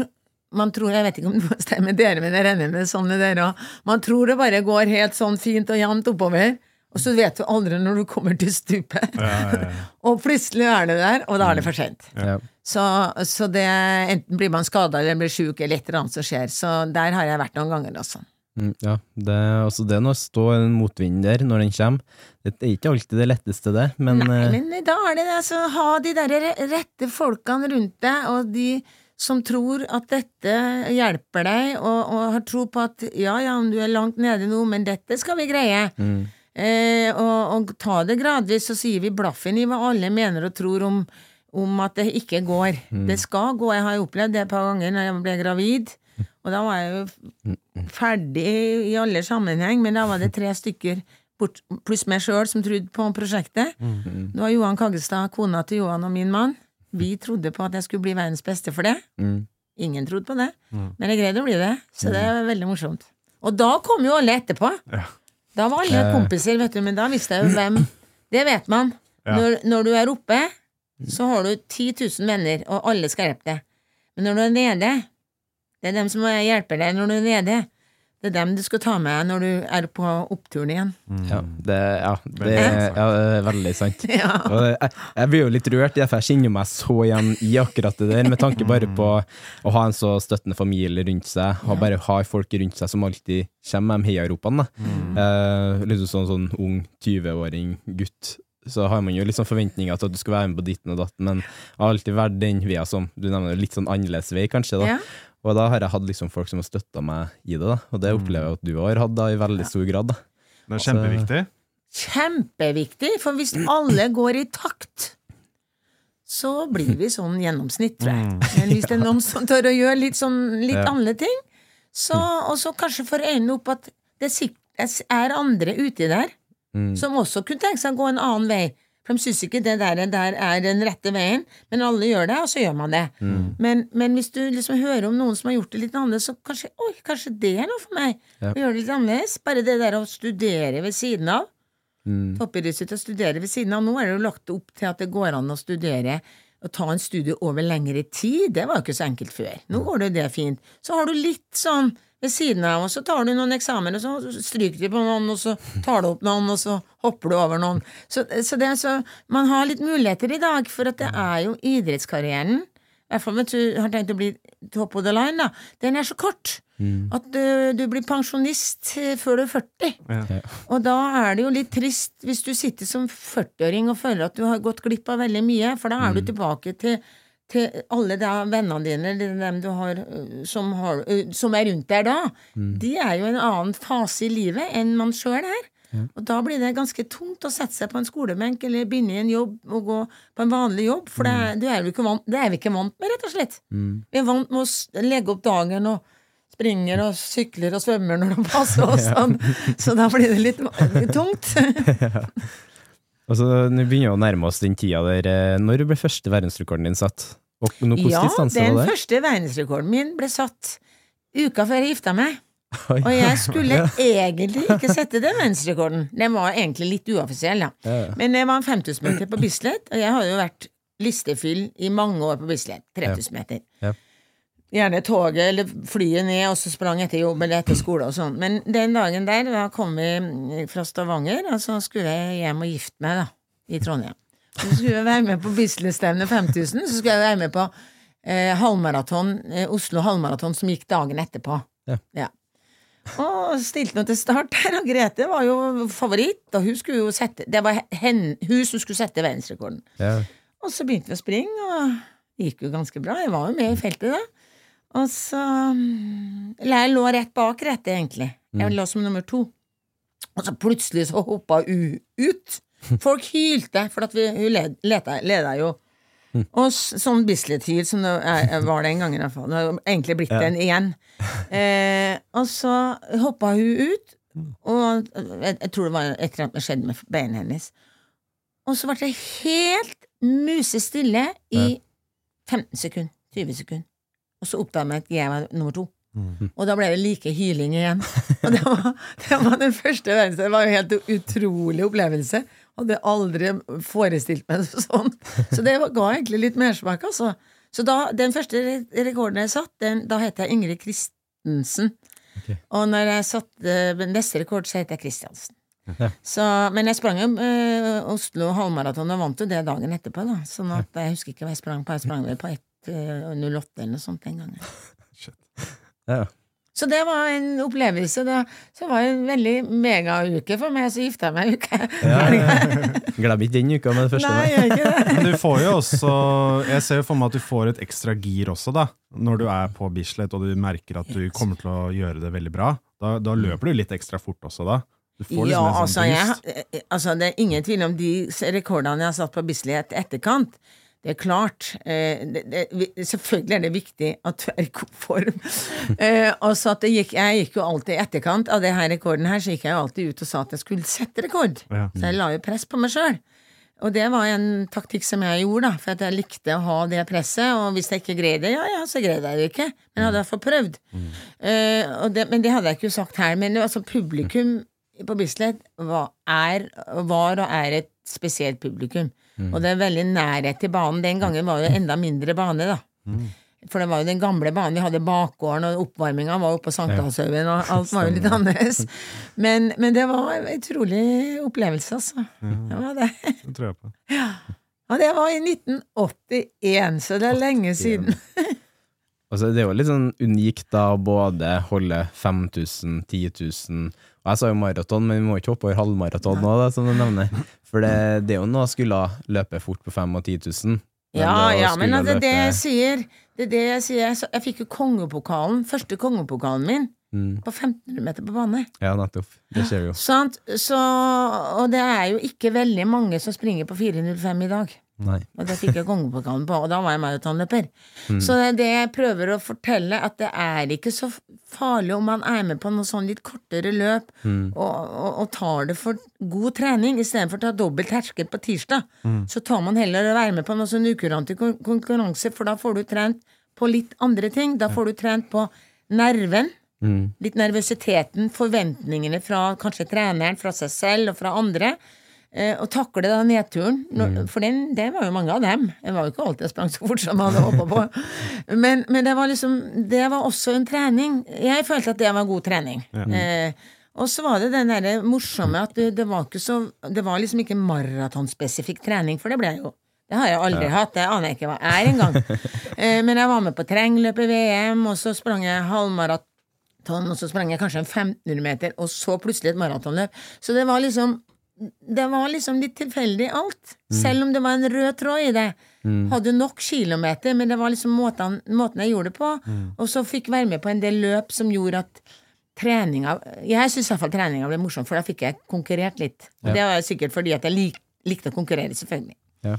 man tror, Jeg vet ikke om det stemmer dere, men jeg regner med sånn med dere òg. Man tror det bare går helt sånn fint og jevnt oppover, og så vet du aldri når du kommer til stupet. og plutselig er det der, og da er det for sent. Ja. Så, så det enten blir man skada eller blir sjuk eller et eller annet som skjer. Så der har jeg vært noen ganger, altså. Mm, ja, det, altså det er noe å stå i den motvinden der, når den kommer, det er ikke alltid det letteste, det, men, Nei, eh, men da er det altså, ha de der rette folkene rundt deg, og de som tror at dette hjelper deg, og, og har tro på at ja, ja, du er langt nede nå, men dette skal vi greie. mm, Eh, og, og ta det gradvis, så sier vi blaffen i hva alle mener og tror om, om at det ikke går. Det skal gå. Jeg har opplevd det et par ganger når jeg ble gravid. Og da var jeg jo ferdig i alle sammenheng, men da var det tre stykker pluss meg sjøl som trodde på prosjektet. Det var Johan Kaggestad, kona til Johan og min mann. Vi trodde på at jeg skulle bli verdens beste for det. mm, Ingen trodde på det, men jeg greide å bli det, så det er veldig morsomt. Og da kom jo alle etterpå. Da var alle kompiser, vet du, men da visste jeg jo hvem Det vet man. Når, når du er oppe, så har du 10 000 venner, og alle skal hjelpe deg. Men når du er nede, det er dem som hjelper deg når du er nede. Det er dem du skal ta med når du er på oppturen igjen. ja, det, ja, det, ja, det er veldig sant. Ja. Og jeg, jeg blir jo litt rørt, for jeg kjenner meg så igjen i akkurat det der, med tanke bare på å ha en så støttende familie rundt seg, og bare ha folk rundt seg som alltid kommer med de heiaropene. Mm. Eh, litt sånn, sånn ung 20-åring gutt, så har man jo litt sånn forventninger til at du skal være med på ditten og datten, men jeg har alltid vært den via som du nevner, litt sånn annerledes vei, kanskje. da. Ja. Og da har jeg hatt liksom folk som har støtta meg i det, da. og det opplever jeg at du har hatt da, i veldig stor grad. da. Det er kjempeviktig. Kjempeviktig, for hvis alle går i takt, så blir vi sånn gjennomsnitt, tror jeg. Men hvis det er noen som tør å gjøre litt sånn litt Ja. andre ting, så, og så kanskje får øynene opp at det er andre uti der Mm. som også kunne tenke seg å gå en annen vei. For de syns ikke det der, der er den rette veien, men alle gjør det, og så gjør man det. Men, men hvis du liksom hører om noen som har gjort det litt annerledes, så kanskje oi, kanskje det er noe for meg. Ja. Å gjøre det litt annerledes. Bare det der å studere ved siden av. Mm. Toppidrettsutøver studere ved siden av. Nå er det jo lagt opp til at det går an å studere og ta en studie over lengre tid. Det var jo ikke så enkelt før. Nå går det det fint. Så har du litt sånn ved siden av, og så tar du noen eksamener, og så stryker du på noen, og så tar du opp noen, og så hopper du over noen. Så, så det så Man har litt muligheter i dag, for at det er jo idrettskarrieren i hvert fall hvis du har tenkt å bli top of the line, da. Den er så kort at du, du blir pensjonist eh, før du er 40. Og da er det jo litt trist hvis du sitter som 40-åring og føler at du har gått glipp av veldig mye, for da er du tilbake til, til alle da vennene dine, eller dem du har, øh, som, har øh, som er rundt der da. De er jo en annen fase i livet enn man sjøl er. Og da blir det ganske tungt å sette seg på en skolebenk eller begynne i en jobb og gå på en vanlig jobb, for det, er- du er jo ikke vant, det er vi ikke vant med, rett og slett. Vi er vant med å legge opp dagen og springer og sykler og svømmer når det passer oss, sånn. så da blir det litt tungt. Og så Nå begynner vi å nærme oss den tida der eh, Når ble første verdensrekorden din satt? Og noe, Ja, den første verdensrekorden min ble satt uka før jeg gifta meg. Oi. Og jeg skulle egentlig ikke sette den verdensrekorden. Den var egentlig litt uoffisiell, da. Ja, ja. Men det var en 5000 meter på Bislett, og jeg har jo vært listefyll i mange år på Bislett. 3000 meter. Ja. Gjerne toget eller flyet ned, og så sprang etter jobb eller etter skole og sånn. Men den dagen der, da kom vi fra Stavanger, og så skulle jeg hjem og gifte meg, da. I Trondheim. Så skulle jeg være med på Bislestevnet 5000, så skulle jeg være med på eh, halvmaraton, eh, Oslo halvmaraton, som gikk dagen etterpå. Ja. Og stilte noe til start der, og Grete var jo favoritt, og hun skulle jo sette Det var hen, hun som skulle sette verdensrekorden. Ja. Og så begynte vi å springe, og det gikk jo ganske bra. Jeg var jo med i feltet da. Og så mm, eller Jeg lå rett bak rettet, egentlig. Jeg lå som nummer to. Og så plutselig så hoppa hun ut. Folk hylte, for at vi, hun led, leta, leda jo. Og sånn Bislett-hyl som det er, var den gangen. Det har egentlig blitt den igjen. Eh, og så hoppa hun ut, og jeg, jeg tror det var et eller annet skjedde med beina hennes. Og så ble det helt musestille i 15 sekunder. 20 sekunder. Og så oppdaget jeg at jeg var nummer to. Og da ble det like hyling igjen. Og det var, det var den første verdensdelen. Det var jo helt utrolig opplevelse. Hadde aldri forestilt meg det sånn. Så det ga egentlig litt mersmak, altså. Så da, den første rekorden jeg satt, den, da het jeg Ingrid Christensen. Og når jeg satte neste rekord, så het jeg Christiansen. Så, men jeg sprang jo eh, Oslo halvmaraton og vant jo det dagen etterpå, da. Sånn at jeg husker ikke hva jeg sprang på. Jeg sprang vel på 1.08 eller noe sånt den gangen. Ja. Så det var en opplevelse. Det, så var en veldig megauke for meg, så gifta jeg meg uke. Glem ikke den uka med det første. Nei, jeg gjør ikke det. Men du får jo også Jeg ser jo for meg at du får et ekstra gir også, da. Når du er på Bislett og du merker at du kommer til å gjøre det veldig bra. Da, da løper du litt ekstra fort også, da. Du får Ja, liksom en altså, sånn jeg, eh, altså, det er ingen tvil om de rekordene jeg har satt på Bislett etterkant. Det er klart. Eh, det, det, selvfølgelig er det viktig at du er i god form. eh, og så at det gikk, Jeg gikk jo alltid i etterkant av det her rekorden her, så gikk jeg jo alltid ut og sa at jeg skulle sette rekord. Ja. Så jeg la jo press på meg sjøl. Og det var en taktikk som jeg gjorde, da, for at jeg likte å ha det presset. Og hvis jeg ikke greide det, ja ja, så greide jeg det ikke. Men jeg hadde i hvert fall prøvd. Eh, og det, men det hadde jeg ikke sagt her. Men altså, publikum på Bislett var, er, var og er et spesielt publikum. Og det er veldig nærhet til banen. Den gangen var jo enda mindre bane, da. For det var jo den gamle banen. Vi hadde bakgården, og oppvarminga var oppe på Sankthanshaugen, og alt var jo litt annerledes. Men, men det var en utrolig opplevelse, altså. Det var det. Det tror jeg på. Ja. Og det var i 1981, så det er lenge siden. Altså, det er jo litt sånn unikt da å både holde 5000, 10 000 Og jeg sa jo maraton, men vi må ikke hoppe over halvmaraton nå, da, som du nevner. For det, det er jo noe å skulle løpe fort på 5 og 10 000. Men Ja, det ja, men altså, det jeg sier Det er det jeg sier. Jeg fikk jo kongepokalen, første kongepokalen min, Mm. på 1500 meter på bane. Ja, nettopp. Det skjer jo. Sant? Så, og det er jo ikke veldig mange som springer på 4.05 i dag. Nei. Og det fikk jeg kongepokalen på, og da var jeg maratonløper. Mm. Så det det jeg prøver å fortelle, at det er ikke så farlig om man er med på noe sånn litt kortere løp, Mm. og, og, og tar det for god trening, istedenfor å ta dobbelt hersket på tirsdag. Så tar man heller å være med på noe sånn ukurante konkurranse, for da får du trent på litt andre ting. Da får du trent på nerven. Mm. Litt nervøsiteten, forventningene fra kanskje treneren, fra seg selv og fra andre. Eh, og takle da nedturen. For den, det var jo mange av dem. Det var jo ikke alltid jeg sprang så fort som jeg hadde håpa på. Men, men det var liksom Det var også en trening. Jeg følte at det var god trening. Eh, og så var det den derre morsomme at det, det var ikke så Det var liksom ikke maratonspesifikk trening, for det ble jeg jo. Det har jeg aldri hatt. Det aner jeg ikke hva jeg er engang. eh, men jeg var med på terrengløp i VM, og så sprang jeg halvmaraton og så sprang jeg kanskje en 1500 meter, og så plutselig et maratonløp. Så det var liksom Det var liksom litt tilfeldig alt. Selv om det var en rød tråd i det. Hadde nok kilometer, men det var liksom måten, måten jeg gjorde det på. Og så fikk være med på en del løp som gjorde at treninga Jeg syns iallfall treninga ble morsom, for da fikk jeg konkurrert litt. Ja. det var sikkert fordi at jeg lik, likte å konkurrere, selvfølgelig. Ja.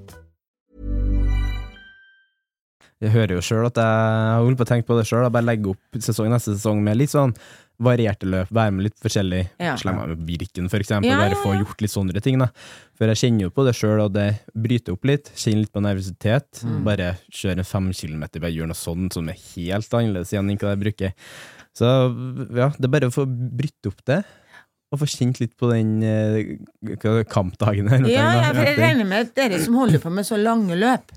Jeg hører jo sjøl at jeg har holdt på å tenke på det sjøl. Bare legge opp sesong neste sesong med litt sånn varierte løp, være med litt forskjellig. Ja. Slenge meg med Birken, for eksempel. Ja, bare ja, få ja. gjort litt sånne ting, da. For jeg kjenner jo på det sjøl, og det bryter opp litt. Kjenner litt på nervøsitet. Mm. Bare kjøre en fem kilometer, bare gjøre noe sånt som er helt annerledes igjen enn hva jeg bruker. Så ja, det er bare å få brytt opp det. Og få kjent litt på den eh, kampdagen her. Ja, ja, jeg regner med at dere som holder på med så lange løp,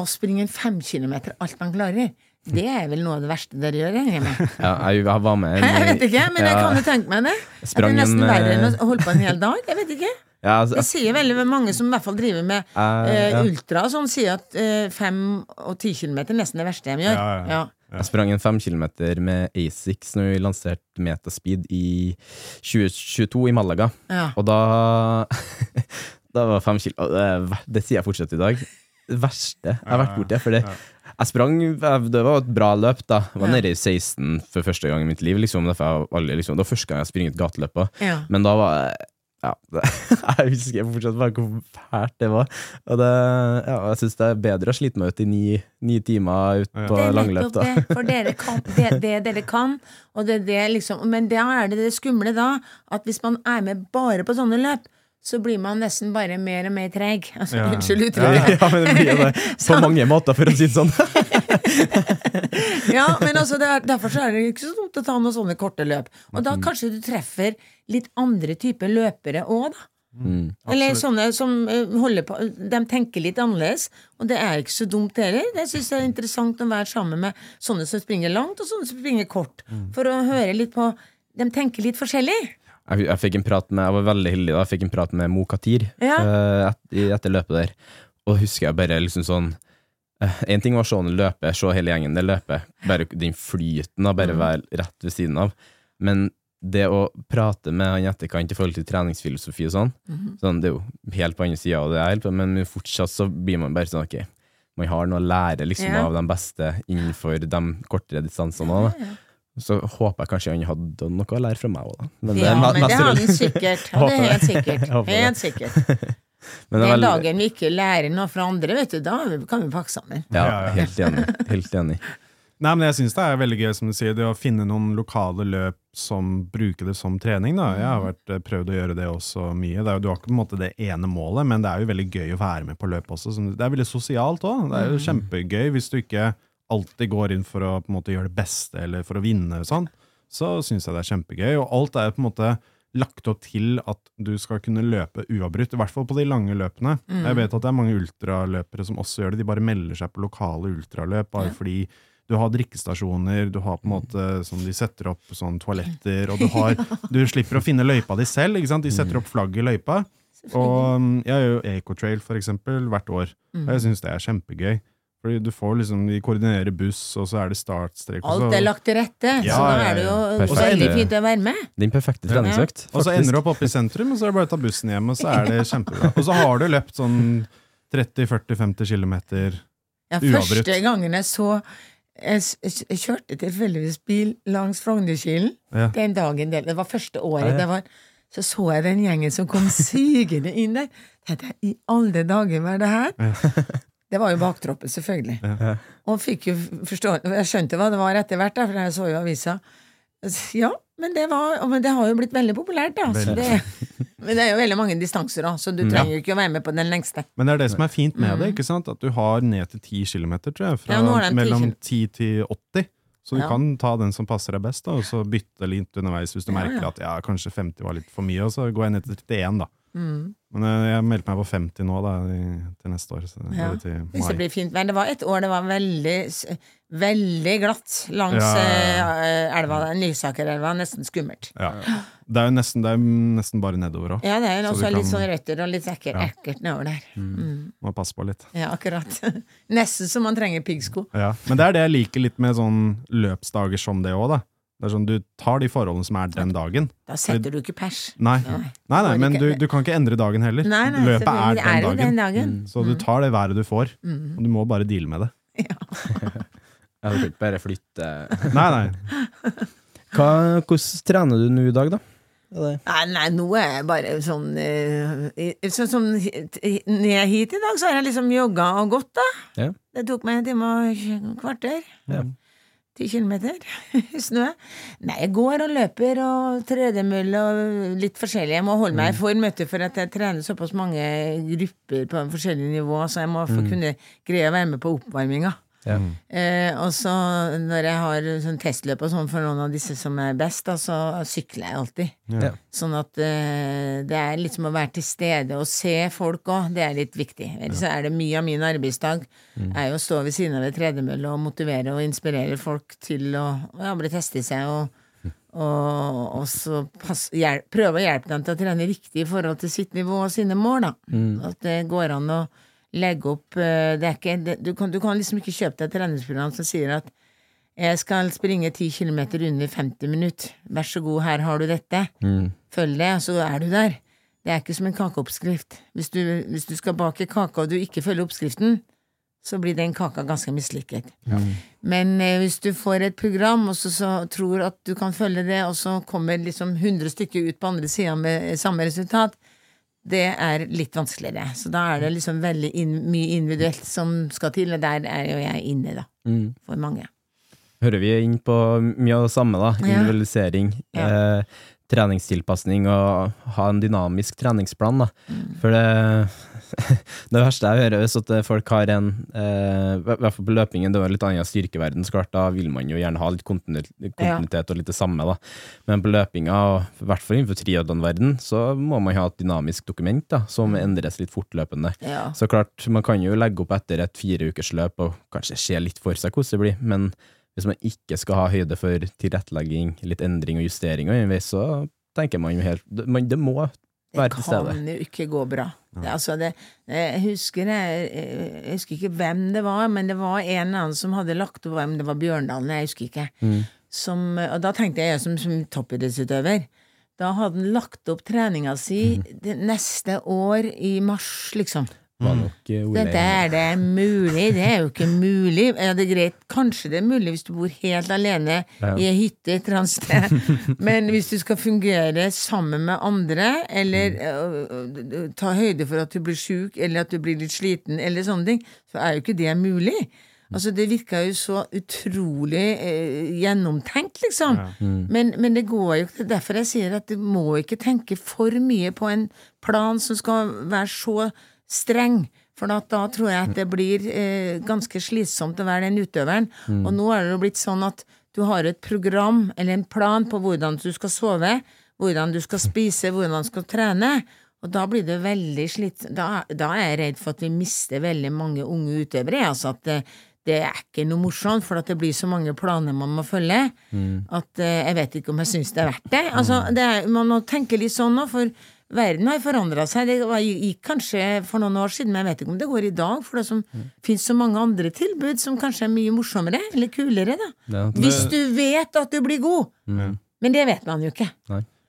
og springe en fem kilometer alt man klarer, det er vel noe av det verste dere gjør, jeg med. Ja, jeg, jeg var med en- Jeg vet ikke, men jeg ja. kan jo tenke meg det. At det er nesten en, verre enn eh, å holde på en hel dag. Jeg vet ikke. Ja, altså, Det sier veldig mange som i hvert fall driver med uh, uh, ja. ultra, som sier at uh, fem og ti kilometer er nesten det verste de gjør. Ja, ja, ja. Jeg sprang en fem kilometer med Asics når vi lanserte Metaspeed i 2022 i Malaga. Ja. Og da Da var fem kilo Det, er det sier jeg fortsatt i dag. Verste jeg har vært borti. For det, jeg sprang Det var et bra løp, da. Jeg var Ja. nede i 16 for første gang i mitt liv. Liksom, jeg aldri, liksom, det var første gang jeg springet gateløp. Ja. Men da var jeg ja, det, Jeg husker fortsatt bare hvor fælt det var. Og det, ja, jeg syns det er bedre å slite meg ut i ni, ni timer ut på er langløp. da. det, for dere kan det, det dere kan, og det er det liksom Men da er det det skumle da, at hvis man er med bare på sånne løp, så blir man nesten bare mer og mer treg. Altså, Ja. Unnskyld uttrykket. ja, men det blir jo det på mange måter, for å si det sånn. Ja, men altså, det er, derfor så er det ikke så dumt å ta noen sånne korte løp. Og Mm. da kanskje du treffer litt andre typer løpere òg, da. Mm. Eller sånne som eh, holder på De tenker litt annerledes, og det er ikke så dumt heller. Jeg syns det er interessant å være sammen med sånne som springer langt, og sånne som springer kort. Mm. For å høre litt på De tenker litt forskjellig. Jeg, jeg fikk en prat med Jeg var veldig heldig da, jeg fikk en prat med Mo Katir Ja. uh, et, etter løpet der. Og husker jeg bare liksom sånn Én ting var sånn løpe, se hele gjengen det løper, bare den flyten, da, bare Mm. være rett ved siden av. Men det å prate med han i etterkant i forhold til treningsfilosofi og sånn, Mhm. sånn det er jo helt på andre sida av det, jeg helt men fortsatt så blir man bare sånn ok, man har noe å lære liksom Ja. av de beste innenfor de kortere distansene da. Så håper jeg kanskje han hadde noe å lære fra meg òg, da. Men Ja, men det har han sikkert. Ja, det er helt sikkert. Det. Helt sikkert. Men det er Den veldig- dagen vi ikke lærer noe fra andre, vet du, da kan vi pakke sammen. Ja, helt enig. Helt enig. Nei, men jeg syns det er veldig gøy som du sier, det å finne noen lokale løp som bruker det som trening. da. Jeg har vært, eh, prøvd å gjøre det også mye. Det er, jo- du har ikke på en måte det ene målet, men det er jo veldig gøy å være med på løp også. Det er veldig sosialt òg. Det er jo kjempegøy hvis du ikke alltid går inn for å på en måte gjøre det beste eller for å vinne. sånn. Så syns jeg det er kjempegøy. Og alt er på en måte lagt opp til at du skal kunne løpe uavbrutt, i hvert fall på de lange løpene. Jeg vet at det er mange ultraløpere som også gjør det. De bare melder seg på lokale ultraløp bare fordi du har drikkestasjoner, du har på en måte som de setter opp sånn toaletter, og du, har, du slipper å finne løypa di selv. ikke sant? De setter opp flagg i løypa. Og um, jeg gjør jo Ecotrail for eksempel hvert år, og jeg syns det er kjempegøy. Fordi du får liksom, De koordinerer buss, og så er det startstrek. Alt er lagt til rette, Ja, så da er det jo. Perfekt. veldig fint å være med. Din perfekte treningsøkt. Og så ender du opp oppe i sentrum, og så er det bare å ta bussen hjem, og så er det kjempebra. Og så har du løpt sånn 30-40-50 km. Ja, Uavbrutt. første gangen jeg så Jeg, kjørte tilfeldigvis bil langs Frognerkilen Ja. den dagen. Det, det var første året. Ja, ja. Det var, så så jeg den gjengen som kom sigende inn der. Tenkte jeg, I alle dager, hva er det her? Det var jo baktroppen, selvfølgelig. Og fikk jo forstå Jeg skjønte hva det var etter hvert, for jeg så jo avisa. Ja, men det, var, men det har jo blitt veldig populært, da. Så det, men det er jo veldig mange distanser, da, så du trenger jo ikke å være med på den lengste. Men det er det som er fint med det, ikke sant? at du har ned til 10 km, tror jeg. Fra Mm. Ja, nå den 10 mellom 10 til 80. Så du Ja. kan ta den som passer deg best, da, og så bytte litt underveis hvis du Ja, merker ja. at ja, kanskje 50 var litt for mye, og så går jeg ned til 31, da. Mm. Men jeg, jeg meldte meg på 50 nå, da, i, til neste år. Så, Ja, eller til Hvis det blir fint vær. Det var et år det var veldig, veldig glatt langs Ja, eh, elva, Lysakerelva. Nesten skummelt. Ja. Det er jo nesten, det er nesten bare nedover òg. Ja, det er Så også du litt kan- sånn røtter og litt ekkelt, Ja. ekkelt nedover der. Mm. Må passe på litt. Ja, akkurat. Nesten som man trenger piggsko. Ja. Men det er det jeg liker litt med sånn løpsdager som det òg, da. Det er sånn, Du tar de forholdene som er den dagen. Da setter du ikke pers. Nei, Nei. nei, nei men du, du kan ikke endre dagen heller. Nei, nei, Løpet er den er dagen. den dagen. Så du tar det været du får, og du må bare deale med det. Jeg hadde ikke bare flytte Nei, nei. Hva, Hvordan trener du nå i dag, da? Nei, nei, nå er jeg bare sånn eh, Sånn som hit- ned hit i dag, så har jeg liksom jogga og gått, da. Ja. Det tok meg en time og et kvarter. Ja. Ti kilometer i snø. Nei, jeg går og løper og tredemølle og litt forskjellig. Jeg må holde meg i form, vet for at jeg trener såpass mange grupper på forskjellige nivå, så jeg må få kunne greie å være med på oppvarminga. Ja. Eh, og så når jeg har sånn testløp og sånn for noen av disse som er best, da, så sykler jeg alltid. Ja. Sånn at eh, det er liksom å være til stede og se folk òg, det er litt viktig. Ellers så er det mye av min arbeidsdag er jo å stå ved siden av et tredemølle og motivere og inspirere folk til å ja, bli testet seg og, Og, og så pass, hjelp, prøve å hjelpe dem til å trene riktig i forhold til sitt nivå og sine mål, da. At det går an å legge opp eh, det ikke, du, kan, du kan liksom ikke kjøpe deg et treningsprogram som sier at jeg skal springe 10 km under 50 minutter. Vær så god, her har du dette. Følg det, og så er du der. Det er ikke som en kakeoppskrift. Hvis du, hvis du skal bake kake og du ikke følger oppskriften, så blir den kaka ganske mislykket. Men eh, hvis du får et program og så, så tror at du kan følge det, og så kommer liksom 100 stykker ut på andre sida med samme resultat, det er litt vanskeligere. Så da er det liksom veldig in mye individuelt som skal til, og der er jo jeg inne, da. For mange. Hører vi inn på mye av det samme, da. Ja. Individualisering. Ja. Eh, treningstilpasning og ha en dynamisk treningsplan, da. Mm. For det Det verste jeg hører, hvis at folk har en eh, I hvert fall på løpingen, det er en litt annen styrkeverden, så klart, da vil man jo gjerne ha litt kontinuitet, og litt det samme, da. Men på løpinga, i hvert fall innenfor triatlonverden, så må man ha et dynamisk dokument, da, som endres litt fortløpende. Ja. Så klart, man kan jo legge opp etter et fireukersløp og kanskje se litt for seg hvordan det blir, men hvis man ikke skal ha høyde for tilrettelegging, litt endring og justeringer underveis, så tenker man jo helt man, Det må Det kan jo ikke gå bra. Det, altså det, jeg, husker, jeg, jeg husker ikke hvem det var, men det var en eller annen som hadde lagt opp Om det var Bjørndalen, jeg husker ikke. Mm. Som, og da tenkte jeg som, som toppidrettsutøver. Da hadde han lagt opp treninga si Mm. det neste år i mars, liksom. Var nok eh, Ole Dette er det mulig? Det er jo ikke mulig. Ja, det er greit. Kanskje det er mulig hvis du bor helt alene i ei hytte et eller annet sted. Men hvis du skal fungere sammen med andre, eller øh, ta høyde for at du blir sjuk, eller at du blir litt sliten, eller sånne ting, så er jo ikke det mulig. Altså, det virka jo så utrolig eh, gjennomtenkt, liksom. Men, men det går jo ikke. Derfor jeg sier at du må ikke tenke for mye på en plan som skal være så streng. For da, da tror jeg at det blir eh, ganske slitsomt å være den utøveren. Og nå er det jo blitt sånn at du har et program eller en plan på hvordan du skal sove, hvordan du skal spise, hvordan du skal trene. Og da blir det veldig slitt... Da, da er jeg redd for at vi mister veldig mange unge utøvere. Altså at det, det er ikke noe morsomt, for at det blir så mange planer man må følge, at eh, jeg vet ikke om jeg syns det er verdt det. Altså, det er, man må tenke litt sånn nå, for verden har forandra seg. Det gikk kanskje for noen år siden, men jeg vet ikke om det går i dag, for det som finnes så mange andre tilbud som kanskje er mye morsommere, eller kulere, da. Ja, Hvis du vet at du blir god! Men det vet man jo ikke.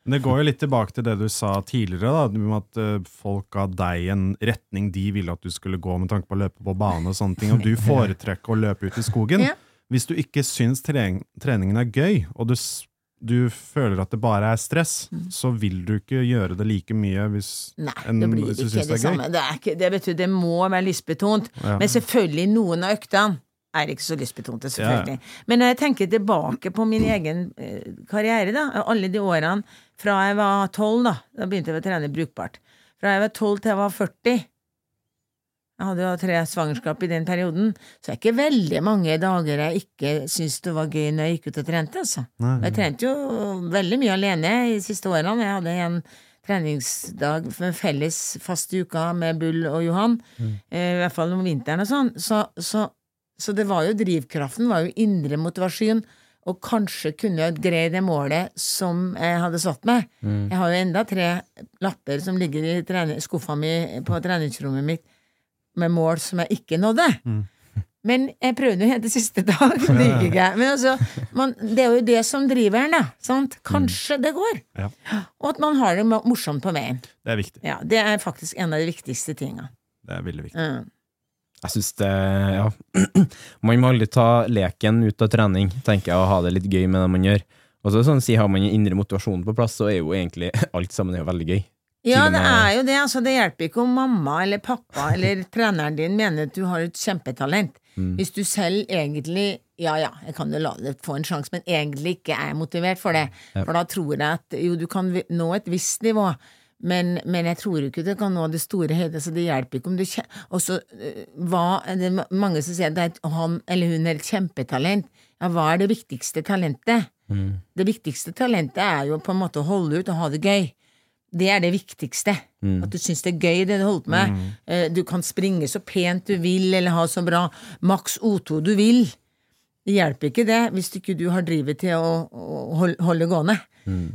Men Det går jo litt tilbake til det du sa tidligere, da, om at eh, folk ga deg en retning de ville at du skulle gå med tanke på å løpe på bane og sånne ting, og du foretrekker å løpe ut i skogen. Ja. Hvis du ikke syns trening, treningen er gøy, og du, du føler at det bare er stress, så vil du ikke gjøre det like mye hvis, Mm. Nei, en, det blir ikke det, det samme. Det, ikke, det, betyr, det må være lystbetont. Ja. Men selvfølgelig, noen av øktene er ikke så lystbetonte, selvfølgelig. Men når jeg tenker tilbake på min egen eh, karriere, da, alle de årene fra jeg var tolv, da, da begynte jeg å trene brukbart. Fra jeg var tolv til jeg var 40 jeg hadde jo tre svangerskap i den perioden, så det er ikke veldig mange dager jeg ikke syntes det var gøy når jeg gikk ut og trente, altså. Nei. Jeg trente jo veldig mye alene i de siste årene. Jeg hadde en treningsdag med felles fast i uka med Bull og Johan, eh, i hvert fall om vinteren og sånn. Så, så, så det var jo drivkraften, var jo indre motivasjon, og kanskje kunne jeg greie det målet som jeg hadde satt meg. Jeg har jo enda tre lapper som ligger i skuffa mi på treningsrommet mitt med mål som jeg ikke nådde. Men jeg prøvde jo helt til siste dag, det gikk ikke. Men altså, man, det er jo det som driver en, da. Sant? Kanskje det går. Ja. Og at man har det morsomt på veien. Det er viktig. Ja, Det er faktisk en av de viktigste tinga. Det er veldig viktig. Mm. Jeg syns det Ja. Man må aldri ta leken ut av trening, tenker jeg, og ha det litt gøy med det man gjør. Og så sånn, si, Har man indre motivasjon på plass, så er jo egentlig alt sammen er jo veldig gøy. Ja, det er jo det. Altså, det hjelper ikke om mamma eller pappa eller treneren din mener at du har et kjempetalent. Hvis du selv egentlig Ja ja, jeg kan jo la det få en sjanse, men egentlig ikke er motivert for det. For da tror jeg at jo, du kan nå et visst nivå. Men, men jeg tror ikke du kan nå det store høyde, så det hjelper ikke om du kje- Og så øh, hva Det er ma- mange som sier at han eller hun er et kjempetalent. Ja, hva er det viktigste talentet? Det viktigste talentet er jo på en måte å holde ut og ha det gøy. Det er det viktigste. At du syns det er gøy, det du holder på med. Mm. Du kan springe så pent du vil, eller ha så bra maks O2 du vil. Det hjelper ikke det hvis ikke du har drivet til å, å holde gående.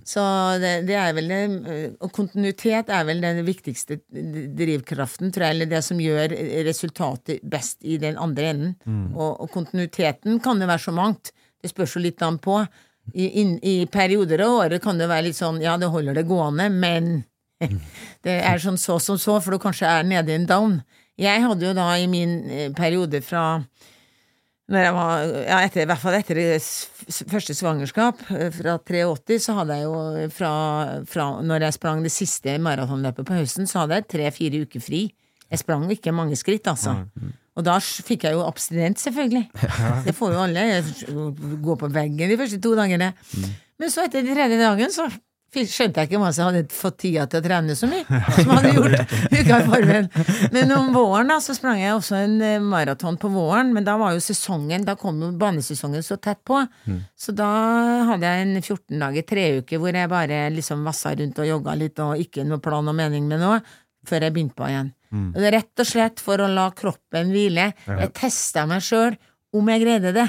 Så det, det er vel det eh, Og kontinuitet er vel den viktigste drivkraften, tror jeg, eller det som gjør resultatet best i den andre enden. Og, og kontinuiteten kan jo være så mangt. Det spørs jo litt an på. I, inn, I perioder av året kan det være litt sånn ja, det holder det gående, men det er sånn så som så, for du kanskje er nede i en down. Jeg hadde jo da i min eh, periode fra når jeg var, ja, etter, I hvert fall etter første svangerskap, eh, fra 83, så hadde jeg jo fra, fra Når jeg sprang det siste maratonløpet på høsten, så hadde jeg tre-fire uker fri. Jeg sprang ikke mange skritt, altså. Og da fikk jeg jo abstinent, selvfølgelig. Det får jo alle. Jeg Gå på veggen de første to dagene. Men så etter den tredje dagen så skjønte jeg ikke hva som hadde fått tida til å trene så mye, som jeg hadde gjort uka i forveien. Men om våren da, så sprang jeg også en eh, maraton på våren, men da var jo sesongen, da kom jo banesesongen så tett på. Så da hadde jeg en 14 dager, tre uker, hvor jeg bare liksom vassa rundt og jogga litt, og ikke noe plan og mening med noe, før jeg begynte på igjen. Er rett og slett for å la kroppen hvile. Jeg testa meg sjøl om jeg greide det.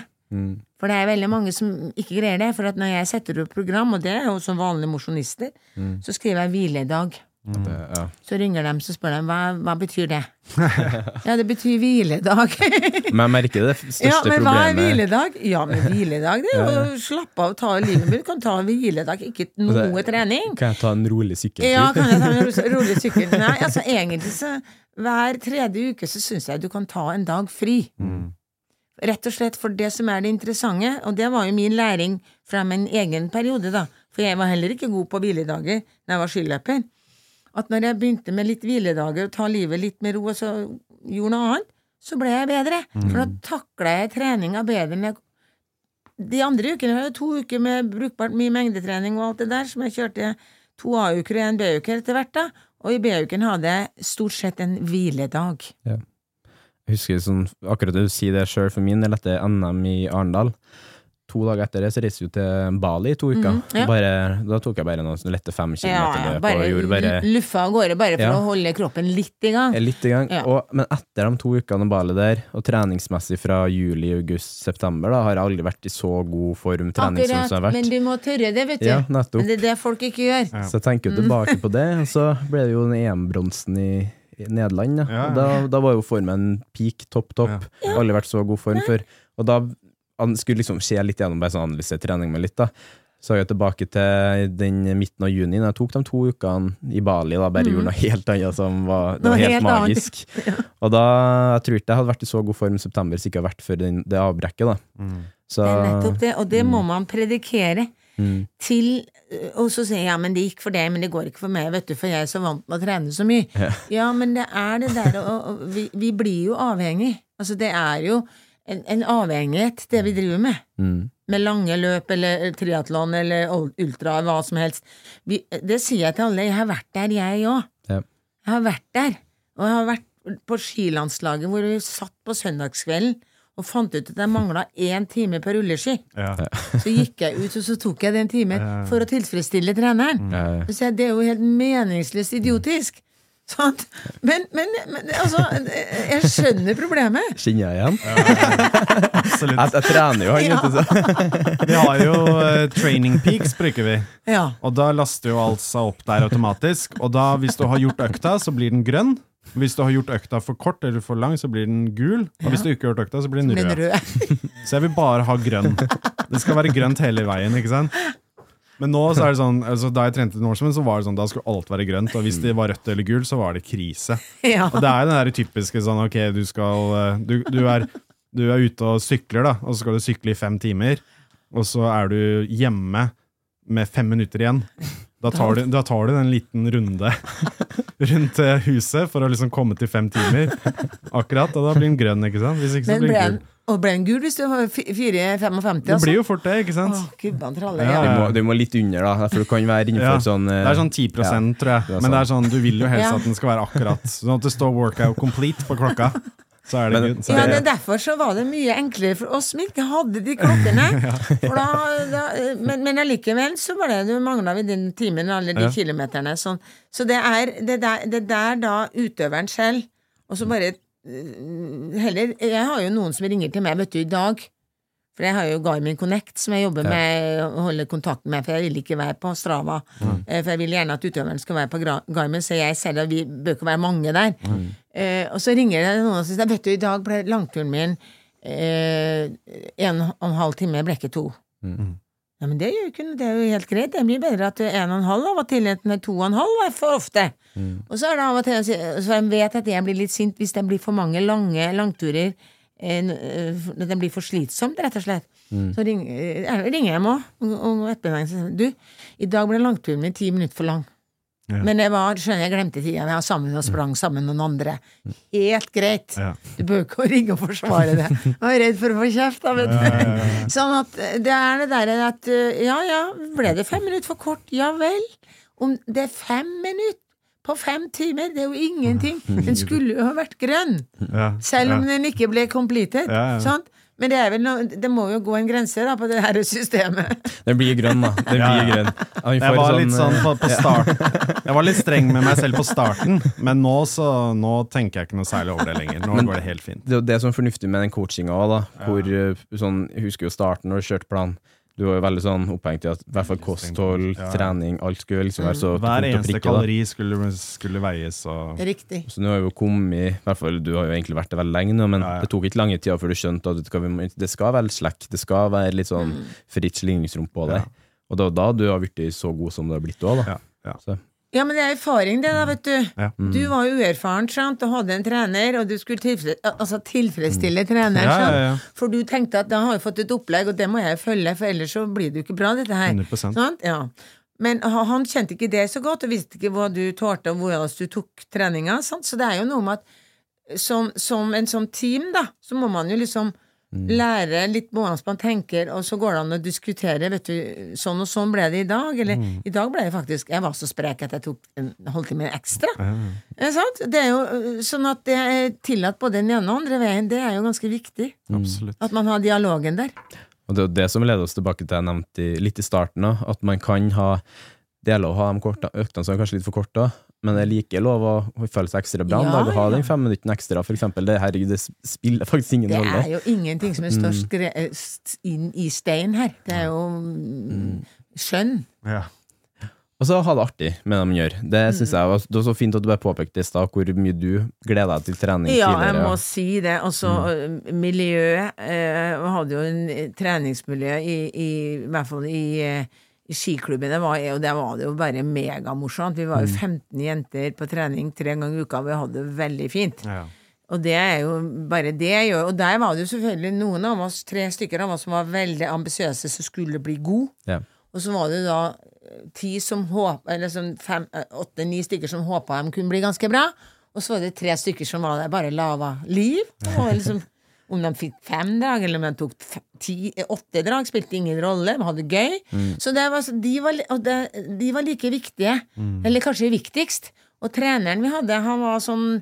For det er veldig mange som ikke greier det. For at når jeg setter opp program, og det er jo som vanlige mosjonister, så skriver jeg hviledag. Det, ja. Så ringer de så spør de hva, hva betyr det. ja, det betyr hviledag. Men jeg merker det største ja, men hva er hviledag? Ja, men hviledag det er jo å slappe av og ta livet. mitt. du kan ta hviledag, ikke noe Det- trening. Kan jeg ta en rolig sykkeltur? Ja, kan jeg ta en ro- rolig sykkel? Nei, altså egentlig så hver tredje uke så syns jeg du kan ta en dag fri. Rett og slett for det som er det interessante, og det var jo min læring fra min egen periode, da, for jeg var heller ikke god på hviledager da jeg var skiløper, at når jeg begynte med litt hviledager og ta livet litt med ro, og så gjorde noe annet, så ble jeg bedre. For da takla jeg treninga bedre enn jeg De andre ukene var jo to uker med brukbart mye mengdetrening og alt det der, som jeg kjørte to A-uker og en B-uke etter hvert, da. Og i B-uken hadde jeg stort sett en hviledag. Jeg husker sånn, akkurat det du sier det sjøl for min del, etter NM i Arendal. To dager etter det så reiste vi til Bali i to uker. Mm, ja. bare, da tok jeg bare noen sånne lette fem kilometer ja, løp bare, og bare luffa av gårde, bare for Ja. å holde kroppen litt i gang. litt i gang. Ja. Og, men etter de to ukene i Bali der, og treningsmessig fra juli, august, september, da har jeg aldri vært i så god form trening som som jeg har vært. men du må tørre det, vet du. Ja, nettopp. Men det er det folk ikke gjør. Så jeg tenker jo tilbake på det, og så ble det jo den EM-bronsen i, Nederland. Ja, da, da var jo formen peak, topp, topp. Aldri vært så god form før. Og da han skulle liksom se litt gjennom bare sånn analysere trening med litt, da. Så jeg tilbake til den midten av juni, da jeg tok de to ukene i Bali, da bare gjorde noe helt annet som var, det var helt, helt magisk. magisk. Og da, jeg tror ikke jeg hadde vært i så god form i september hvis ikke hadde vært for den, det avbrekket, da. Så, Det er nettopp det, og det må man predikere. Mm. Til Og så sier jeg ja, men det gikk for deg, men det går ikke for meg, vet du, for jeg er så vant med å trene så mye. Ja, men det er det der og, og vi, vi blir jo avhengig. Altså, det er jo en, en avhengighet, det vi driver med. Mm. Med lange løp eller triatlon eller ul- ultra, hva som helst. Vi, det sier jeg til alle. Jeg har vært der, jeg òg. Ja. Jeg har vært der. Og jeg har vært på skilandslaget hvor vi satt på søndagskvelden og fant ut at jeg mangla én time på rulleski. Ja. Så gikk jeg ut, og så tok jeg den timen for å tilfredsstille treneren. Ja, ja. Så jeg, det er jo helt meningsløst idiotisk. Men, men, men altså, jeg skjønner problemet. Kjenner jeg igjen? Absolutt. Jeg, jeg trener jo, han, Ja. vet. Vi har jo uh, training peaks, bruker vi. Ja. Og da laster jo alt seg opp der automatisk. Og da, hvis du har gjort økta, så blir den grønn. Hvis du har gjort økta for kort eller for lang, så blir den gul. Og hvis du ikke har gjort økta, så blir den rød. Så jeg vil bare ha grønn. Det skal være grønt hele veien, ikke sant? Men nå så er det sånn, altså da jeg trente Norseman, så var det sånn, da skulle alt være grønt. Og hvis det var rødt eller gult, så var det krise. Ja. Og det er den der typiske sånn, ok, du skal eh, Du, du, er, du er ute og sykler, da, og så skal du sykle i fem timer. Og så er du hjemme med fem minutter igjen. Da tar du, da tar du en liten runde rundt eh, huset for å liksom komme til fem timer. Akkurat, og da blir den grønn, ikke sant? Hvis ikke så blir den gul. og ble den gul hvis du var fi- 4,55? Det blir jo fort det, ikke sant? Åh, tralle. Ja, Ja. Du må, du må litt under, da, for du kan være innenfor Ja, sånn uh, Det er sånn 10 tror jeg. Men det er sånn, du vil jo helst Ja. at den skal være akkurat. Sånn at det står workout complete på klokka. Så er det Men-. Så Ja, det, derfor så var det mye enklere for oss som ikke hadde de klokkene. ja. da, da, men, men allikevel så var det, du mangla vi den timen alle de Ja. kilometerne. Sånn. Så det er det der, det der da utøveren selv, og så bare øh, heller Jeg har jo noen som ringer til meg, vet du, i dag. For jeg har jo Garmin Connect som jeg jobber Ja. med og holder kontakt med, for jeg vil ikke være på Strava. Mm. For jeg vil gjerne at utøveren skal være på Garmin, så jeg ser at vi bør ikke være mange der. Eh, og så ringer det noen og sier vet du, i dag ble langturen min eh, en og en halv time, ble ikke to. Ja, men det, gjør jo ikke noe, det er jo helt greit. Det blir bedre at du er en og en halv av og til enn to og en halv er for ofte. Og så er det av og til Så jeg vet at jeg blir litt sint hvis det blir for mange lange langturer. Eh, n- Når det blir for slitsomt, rett og slett. Så ring, eh, ringer jeg meg og, og ettermiddagen og sier du, i dag ble langturen min ti minutter for lang. Ja. Men jeg var, skjønner jeg glemte tida. Jeg var sammen og sprang sammen med noen andre. Helt greit. Ja. Du bør ikke ringe og forsvare det. Jeg var redd for å få kjeft, da, vet du. Sånn at eh, det er det derre at ja ja, ble det fem minutter for kort? Ja vel. Om det er fem minutter på fem timer, det er jo ingenting. Den skulle jo ha vært grønn. Ja. Selv om ja. den ikke ble completed. Ja, ja. Men det, er vel noe, det må jo gå en grense da på det her systemet. Den blir grønn, da. Den Ja, blir grønn. Ja, Jeg var litt sånn eh, på, på start Jeg var litt streng med meg selv på starten, men nå, så, nå tenker jeg ikke noe særlig over det lenger. Nå Men- går det helt fint. Det er det som er fornuftig med den coachinga òg, da. Hvor eh, sånn, Jeg husker jo starten når du kjørte plan. Du var jo veldig sånn opphengt i at i hvert fall kosthold, Ja, trening, alt skulle liksom være så Hver eneste prikke, kalori skulle, skulle veies og Riktig. Så nå har vi jo kommet i hvert fall, Du har jo egentlig vært det veldig lenge nå, men Ja, ja. det tok ikke lange tida før du skjønte at det skal, det skal være slekk. Det skal være litt sånn Mm. fritt slingringsrom på det. Ja. Og det var da du har blitt så god som du har blitt òg, da. Ja, ja. Så, Ja, men det er erfaring, det, da, vet du. Ja. Du var jo uerfaren, sant, og hadde en trener, og du skulle tilfreds altså tilfredsstille treneren, Ja, ja, sant? For du tenkte at da har jeg fått et opplegg, og det må jeg følge, for ellers så blir det jo ikke bra, dette her. 100%. Sant? Ja. Men han kjente ikke det så godt, og visste ikke hva du tålte, og hvordan du tok treninga, sant? Så det er jo noe med at som, som en sånn team, da, så må man jo liksom lære litt på hvordan man tenker, og så går det an å diskutere, vet du, sånn og sånn ble det i dag, eller i dag ble det faktisk Jeg var så sprek at jeg tok en halvtime ekstra. Mm. sant? Det er jo øh, sånn at det er tillatt både den ene og andre veien, det er jo ganske viktig. Mm. At man har dialogen der. Og det er jo det som leder oss tilbake til jeg nevnte litt i starten, at man kan ha deler å ha de korte, øktene som er kanskje litt for korte, men det er like lov å føle seg ekstra bra en Ja, dag og ha ja. den fem minuttene ekstra, for eksempel. Det, herregud, det spiller faktisk ingen rolle. Det er jo ingenting som er størst gre eh, inn i stein her. Det er jo mm, skjønn. Ja. Og så ha det artig med det man gjør. Det Mm. synes jeg var, det var så fint at du bare påpekte i stad hvor mye du gleder deg til trening Ja, jeg må si det. Altså, miljøet eh, Vi hadde jo en eh, treningsmiljø i, i, i hvert fall i, eh, i skiklubben. Det var, og der var det jo bare megamorsomt. Vi var jo 15 jenter på trening tre ganger i uka. Vi hadde det veldig fint. Ja. Og det er jo bare det gjør Og der var det jo selvfølgelig noen av oss, tre stykker av oss, som var veldig ambisiøse, som skulle bli gode. Ja. Og så var det da eh, ti som håpa Eller sånn eh, åtte-ni stykker som håpa de kunne bli ganske bra. Og så var det tre stykker som var der bare lava liv. Og liksom, om de fikk fem drag, eller om de tok ti, åtte drag, spilte ingen rolle. De hadde gøy. gøy. Så det var, de, var, de var like viktige. Eller kanskje viktigst. Og treneren vi hadde, han var sånn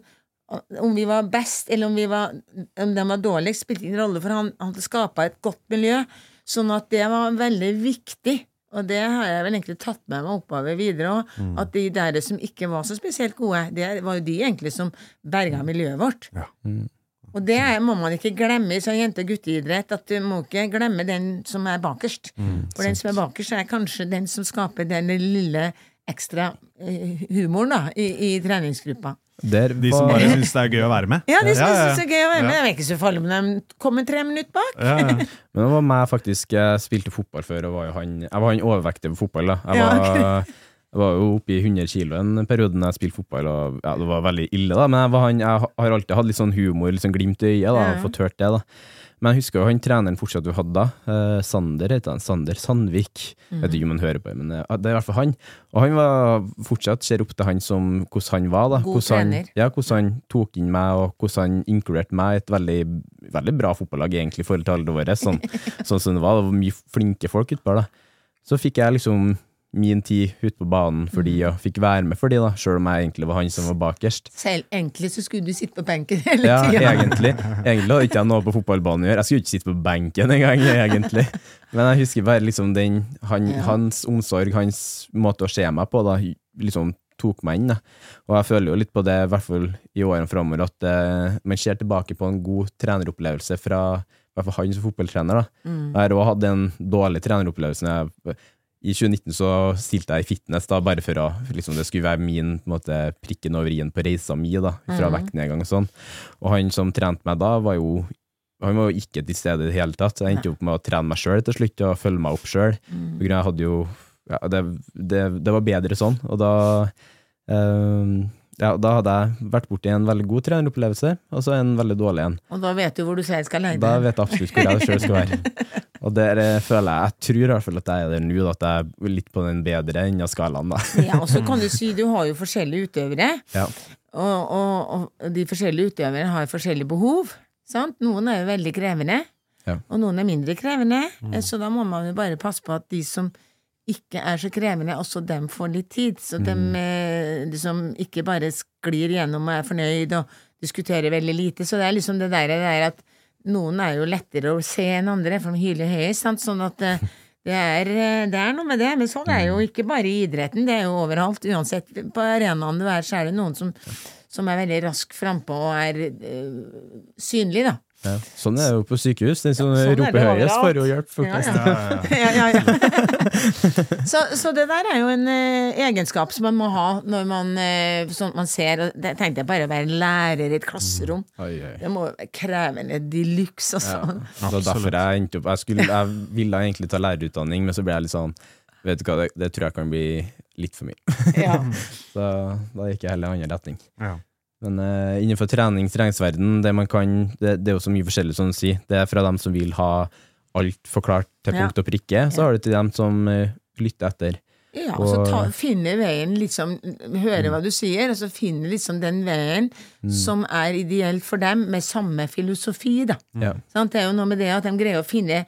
om vi var best, eller om, vi var, om de var dårligst, spilte ingen rolle, for han hadde skapa et godt miljø. Sånn at det var veldig viktig. Og det har jeg vel egentlig tatt med meg oppover videre òg. At de der som ikke var så spesielt gode, det var jo de egentlig som berga miljøet vårt. Ja. Og det må man ikke glemme i sånn jente-gutteidrett, at du må ikke glemme den som er bakerst. For den som er bakerst, er kanskje den som skaper den lille ekstra eh, humoren da, i, i treningsgruppa. Der De som bare syns det er gøy å være med. Ja, de som Ja, ja, ja. synes det er gøy å være med. Jeg Det er ikke så farlig om de kommer tre minutter bak. Ja, ja. Men det var meg faktisk Jeg spilte fotball før, og var jo han, jeg var han overvektige på fotball. da Jeg Ja, var, jeg var jo oppe i 100 kilo en periode da jeg spilte fotball, og ja, det var veldig ille, da. Men jeg, han, jeg har alltid hatt litt sånn humor, litt sånn glimt i øyet, da, og fått hørt det, da. Men jeg husker jo han treneren fortsatt du hadde da. Eh, Sander heter han. Sander Sandvik. Jeg vet ikke om han hører på, men eh, det er i hvert fall han. Og han var fortsatt ser opp til han som hvordan han var. da God hvordan trener. ja, hvordan han tok inn meg, og hvordan han inkluderte meg i et veldig, veldig bra fotballag, egentlig, i forhold til alderen vår. Sånn, sånn som det var. Det var mye flinke folk utpå da. Så fikk jeg liksom min tid ute på banen for de, og fikk være med for de, da, sjøl om jeg egentlig var han som var bakerst. Selv egentlig så skulle du sitte på benken hele Ja, tida. egentlig. Egentlig hadde ikke jeg noe på fotballbanen å gjøre. Jeg skulle ikke sitte på benken engang, egentlig. Men jeg husker bare liksom den han, Ja. Hans omsorg, hans måte å se meg på, da, liksom tok meg inn. Da. Og jeg føler jo litt på det, i hvert fall i årene framover, at uh, man ser tilbake på en god treneropplevelse fra i hvert fall han som fotballtrener. da. Jeg har òg hatt en dårlig treneropplevelse. når jeg- I 2019 så stilte jeg i fitness da, bare for å liksom, det skulle være min på en måte, prikken over i-en på reisa mi, da, fra vektnedgang og sånn. Og han som trente meg da, var jo han var jo ikke til stede i det hele tatt. Jeg endte opp med å trene meg sjøl til slutt, og følge meg opp sjøl. Mm. ja, det, det, det var bedre sånn, og da eh, ja, da hadde jeg vært borti en veldig god treneropplevelse, og så en veldig dårlig en. Og da vet du hvor du selv skal leide. Da vet jeg absolutt hvor jeg sjøl skal være. Og der eh, føler jeg, jeg tror i hvert fall at jeg er der nå, at jeg er litt på den bedre enden av skalaen. da. Ja, og så kan du si du har jo forskjellige utøvere, Ja. og, og, og de forskjellige utøverne har forskjellige behov. Sant? Noen er jo veldig krevende, Ja. Og noen er mindre krevende. mm. Så da må man jo bare passe på at de som ikke er så krevende, også dem får litt tid. Så Mm. dem eh, liksom ikke bare sklir gjennom og er fornøyd og diskuterer veldig lite. Så det er liksom det der, det der at noen er jo lettere å se enn andre, for de hyler høyest. Sant? Sånn at eh, det er, eh, det er noe med det. Men sånn er jo ikke bare i idretten, det er jo overalt. Uansett på arenaen du er, så er det noen som, som er veldig rask frampå og er øh, synlig, da. Ja. Sånn er det jo på sykehus. Den som sånn er det roper høyest, får jo hjelp. Ja, ja. ja, ja, ja. så, så det der er jo en eh, egenskap som man må ha når man eh, sånn man ser og Det tenkte jeg bare å være lærer i et klasserom. Oi, oi. Det må være krevende de luxe, altså. Så derfor jeg endte opp Jeg, skulle, jeg ville egentlig ta lærerutdanning, men så ble jeg litt sånn Vet du hva, det, det tror jeg kan bli litt for mye. Ja. så da gikk jeg heller i annen retning. Ja. Men uh, innenfor trenings- treningsverden, det man kan det, det er jo så mye forskjellig, som du sier. Det er fra dem som vil ha alt forklart til Ja. punkt og prikke, så har du til dem som uh, lytter etter. Ja, og så ta, finne veien, liksom, høre hva du sier, og så finne liksom den veien som er ideelt for dem, med samme filosofi, da. Ja. Sånn, Det er jo noe med det at de greier å finne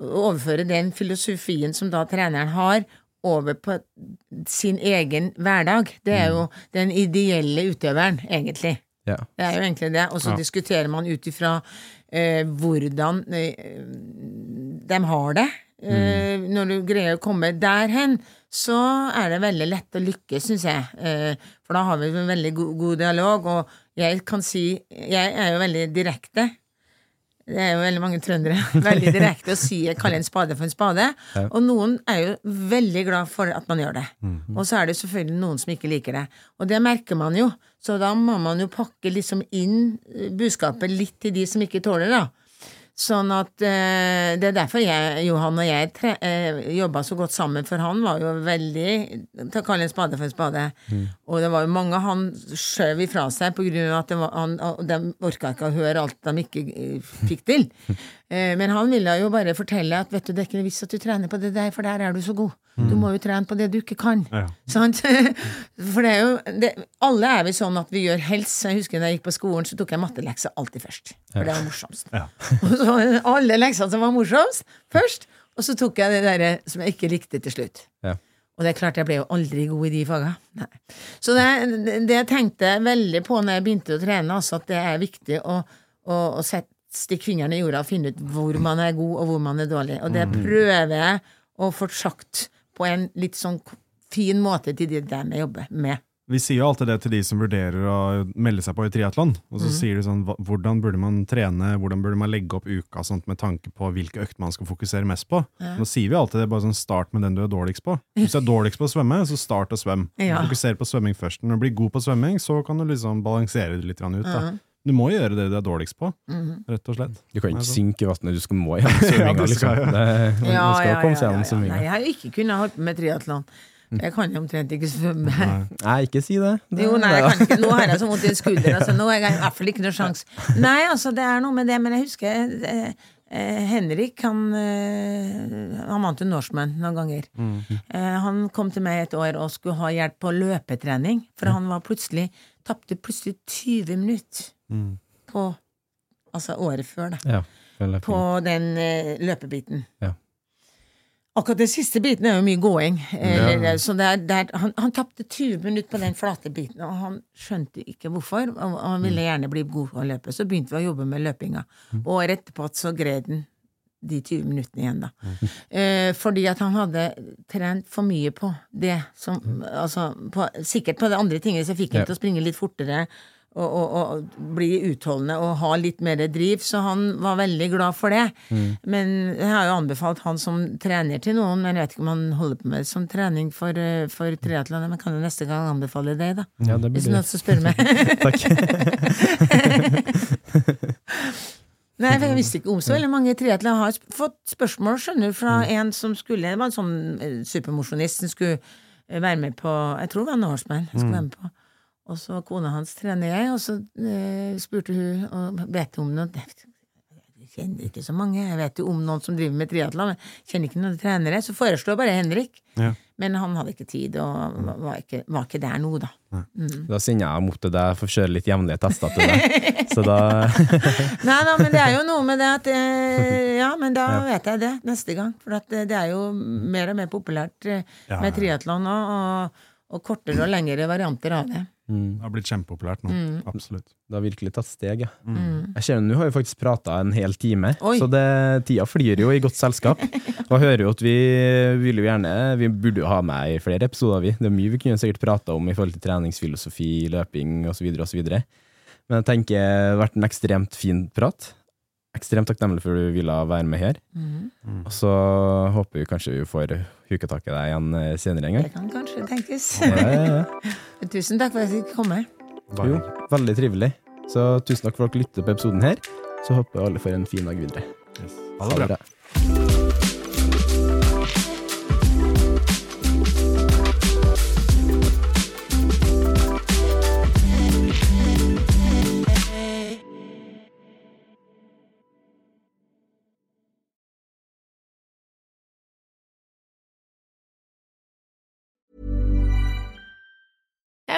overføre den filosofien som da treneren har, over på sin egen hverdag. Det er jo den ideelle utøveren, egentlig. Ja. Det er jo egentlig det. Og så Ja. diskuterer man ut ifra eh, hvordan eh, de har det. Eh, Når du greier å komme der hen, så er det veldig lett å lykkes, syns jeg. Eh, for da har vi en veldig god, god dialog, og jeg kan si Jeg er jo veldig direkte. Det er jo veldig mange trøndere. Veldig direkte å si kalle en spade for en spade. Og noen er jo veldig glad for at man gjør det. Og så er det selvfølgelig noen som ikke liker det. Og det merker man jo. Så da må man jo pakke liksom inn eh, budskapet litt til de som ikke tåler det. Sånn at eh, Det er derfor jeg, Johan og jeg tre, eh, jobba så godt sammen, for han var jo veldig til å kalle en spade for en spade. Og det var jo mange han skjøv ifra seg på grunn av at var, han, de orka ikke å høre alt de ikke eh, fikk til. Eh, men han ville jo bare fortelle at vet du, det er ikke visst at du trener på det der, for der er du så god. Du må jo trene på det du ikke kan. Ja. Sant? For det er jo det, Alle er vi sånn at vi gjør helst. Jeg husker da jeg gikk på skolen, så tok jeg mattelekser alltid først. For det var morsomst. Ja. Og så alle leksene som var morsomst, først. Og så tok jeg det derre som jeg ikke likte, til slutt. Ja. Og det er klart, jeg ble jo aldri god i de faga. Nei. Så det, det jeg tenkte veldig på når jeg begynte å trene, altså at det er viktig å, å, å sette, stikke fingeren i jorda og finne ut hvor man er god, og hvor man er dårlig. Og det prøver jeg å få sagt på en litt sånn fin måte til de der jeg jobber med. Vi sier jo alltid det til de som vurderer å melde seg på i triatlon. Og så sier de sånn Hvordan burde man trene, hvordan burde man legge opp uka sånt med tanke på hvilke økter man skal fokusere mest på? Nå sier vi alltid det, bare sånn start med den du er dårligst på. Hvis du er dårligst på å svømme, så start å svømme. Ja. Fokuser på svømming først. Når du blir god på svømming, så kan du liksom balansere det litt ut. Da. Du må gjøre det du er dårligst på, rett og slett. Du kan ikke altså. synke i vannet, du skal må gjennom svømminga. liksom. Det- Du skal ja, komme seg gjennom svømminga. Jeg har ikke kunnet holde på med triatlon. Jeg kan jo omtrent ikke svømme. Nei, ikke si det. det Jo, nei, jeg kan ikke. Nå har jeg så vondt i skulderen, altså, nå har jeg i hvert fall ikke noe sjans. Nei, altså, det er noe med det, men jeg husker eh, eh, Henrik, han, eh, han vant jo Norseman noen ganger. Eh, han kom til meg et år og skulle ha hjelp på løpetrening, for han var plutselig tapte plutselig 20 minutter på Altså året før, da. Ja, På den eh, løpebiten. Ja. Akkurat den siste biten er jo mye gåing. Eller, Så det er, det er, han han tapte 20 minutter på den flate biten, og han skjønte ikke hvorfor. Og han ville gjerne bli god på å løpe. Så begynte vi å jobbe med løpinga. Og året etterpå så gred han de 20 minuttene igjen, da. Eh, fordi at han hadde trent for mye på det som Altså på, sikkert på det andre tingene, så fikk han Ja. til å springe litt fortere. Og, og, og bli utholdende og ha litt mer driv, så han var veldig glad for det. Men jeg har jo anbefalt han som trener til noen, men jeg vet ikke om han holder på med det som trening for, eh, for triatlene, Men kan jo neste gang anbefale deg, da. Ja, det Hvis noen spør meg. Nei, for jeg visste ikke om så veldig mange triatlere. Jeg har fått spørsmål skjønner du, fra en som skulle Det var en sånn eh, supermosjonist som skulle eh, være med på Jeg tror det var Norseman. Skulle være med på. Og så kona hans trener jeg, og så eh, spurte hun og vet du om noen Jeg kjenner ikke så mange. Jeg vet jo om noen som driver med triatlon, men kjenner ikke noen trenere. Så foreslår bare Henrik. Ja. Men han hadde ikke tid, og var- ikke, var ikke der nå, da. Da sender jeg mot til deg for å kjøre litt jevnlige tester til deg. Så da Nei da, men det er jo noe med det at eh, Ja, men da vet jeg det neste gang. For at det, er jo mer og mer populært eh, med ja. triatlon nå, og, og kortere og lengre varianter av det. Det har blitt kjempepopulært nå. Mm. Absolutt. Det har virkelig tatt steg, ja. Jeg ser Nå har vi faktisk prata en hel time, Oi. så det, tida flyr jo i godt selskap. Og jeg hører jo at vi vil jo gjerne Vi burde jo ha med i flere episoder, vi. Det er mye vi kunne sikkert prata om i forhold til treningsfilosofi, løping osv. osv. Men jeg tenker det har vært en ekstremt fin prat. Ekstremt takknemlig for at du ville være med her. Mm. Og så håper vi kanskje vi får huketak i deg igjen eh, senere en gang. Det kan kanskje tenkes. Ja, ja, ja. Tusen takk for at jeg fikk komme. Jo, veldig trivelig. Så tusen takk for at dere lytter på episoden her. Så håper jeg alle får en fin dag videre. Yes. Ha det bra.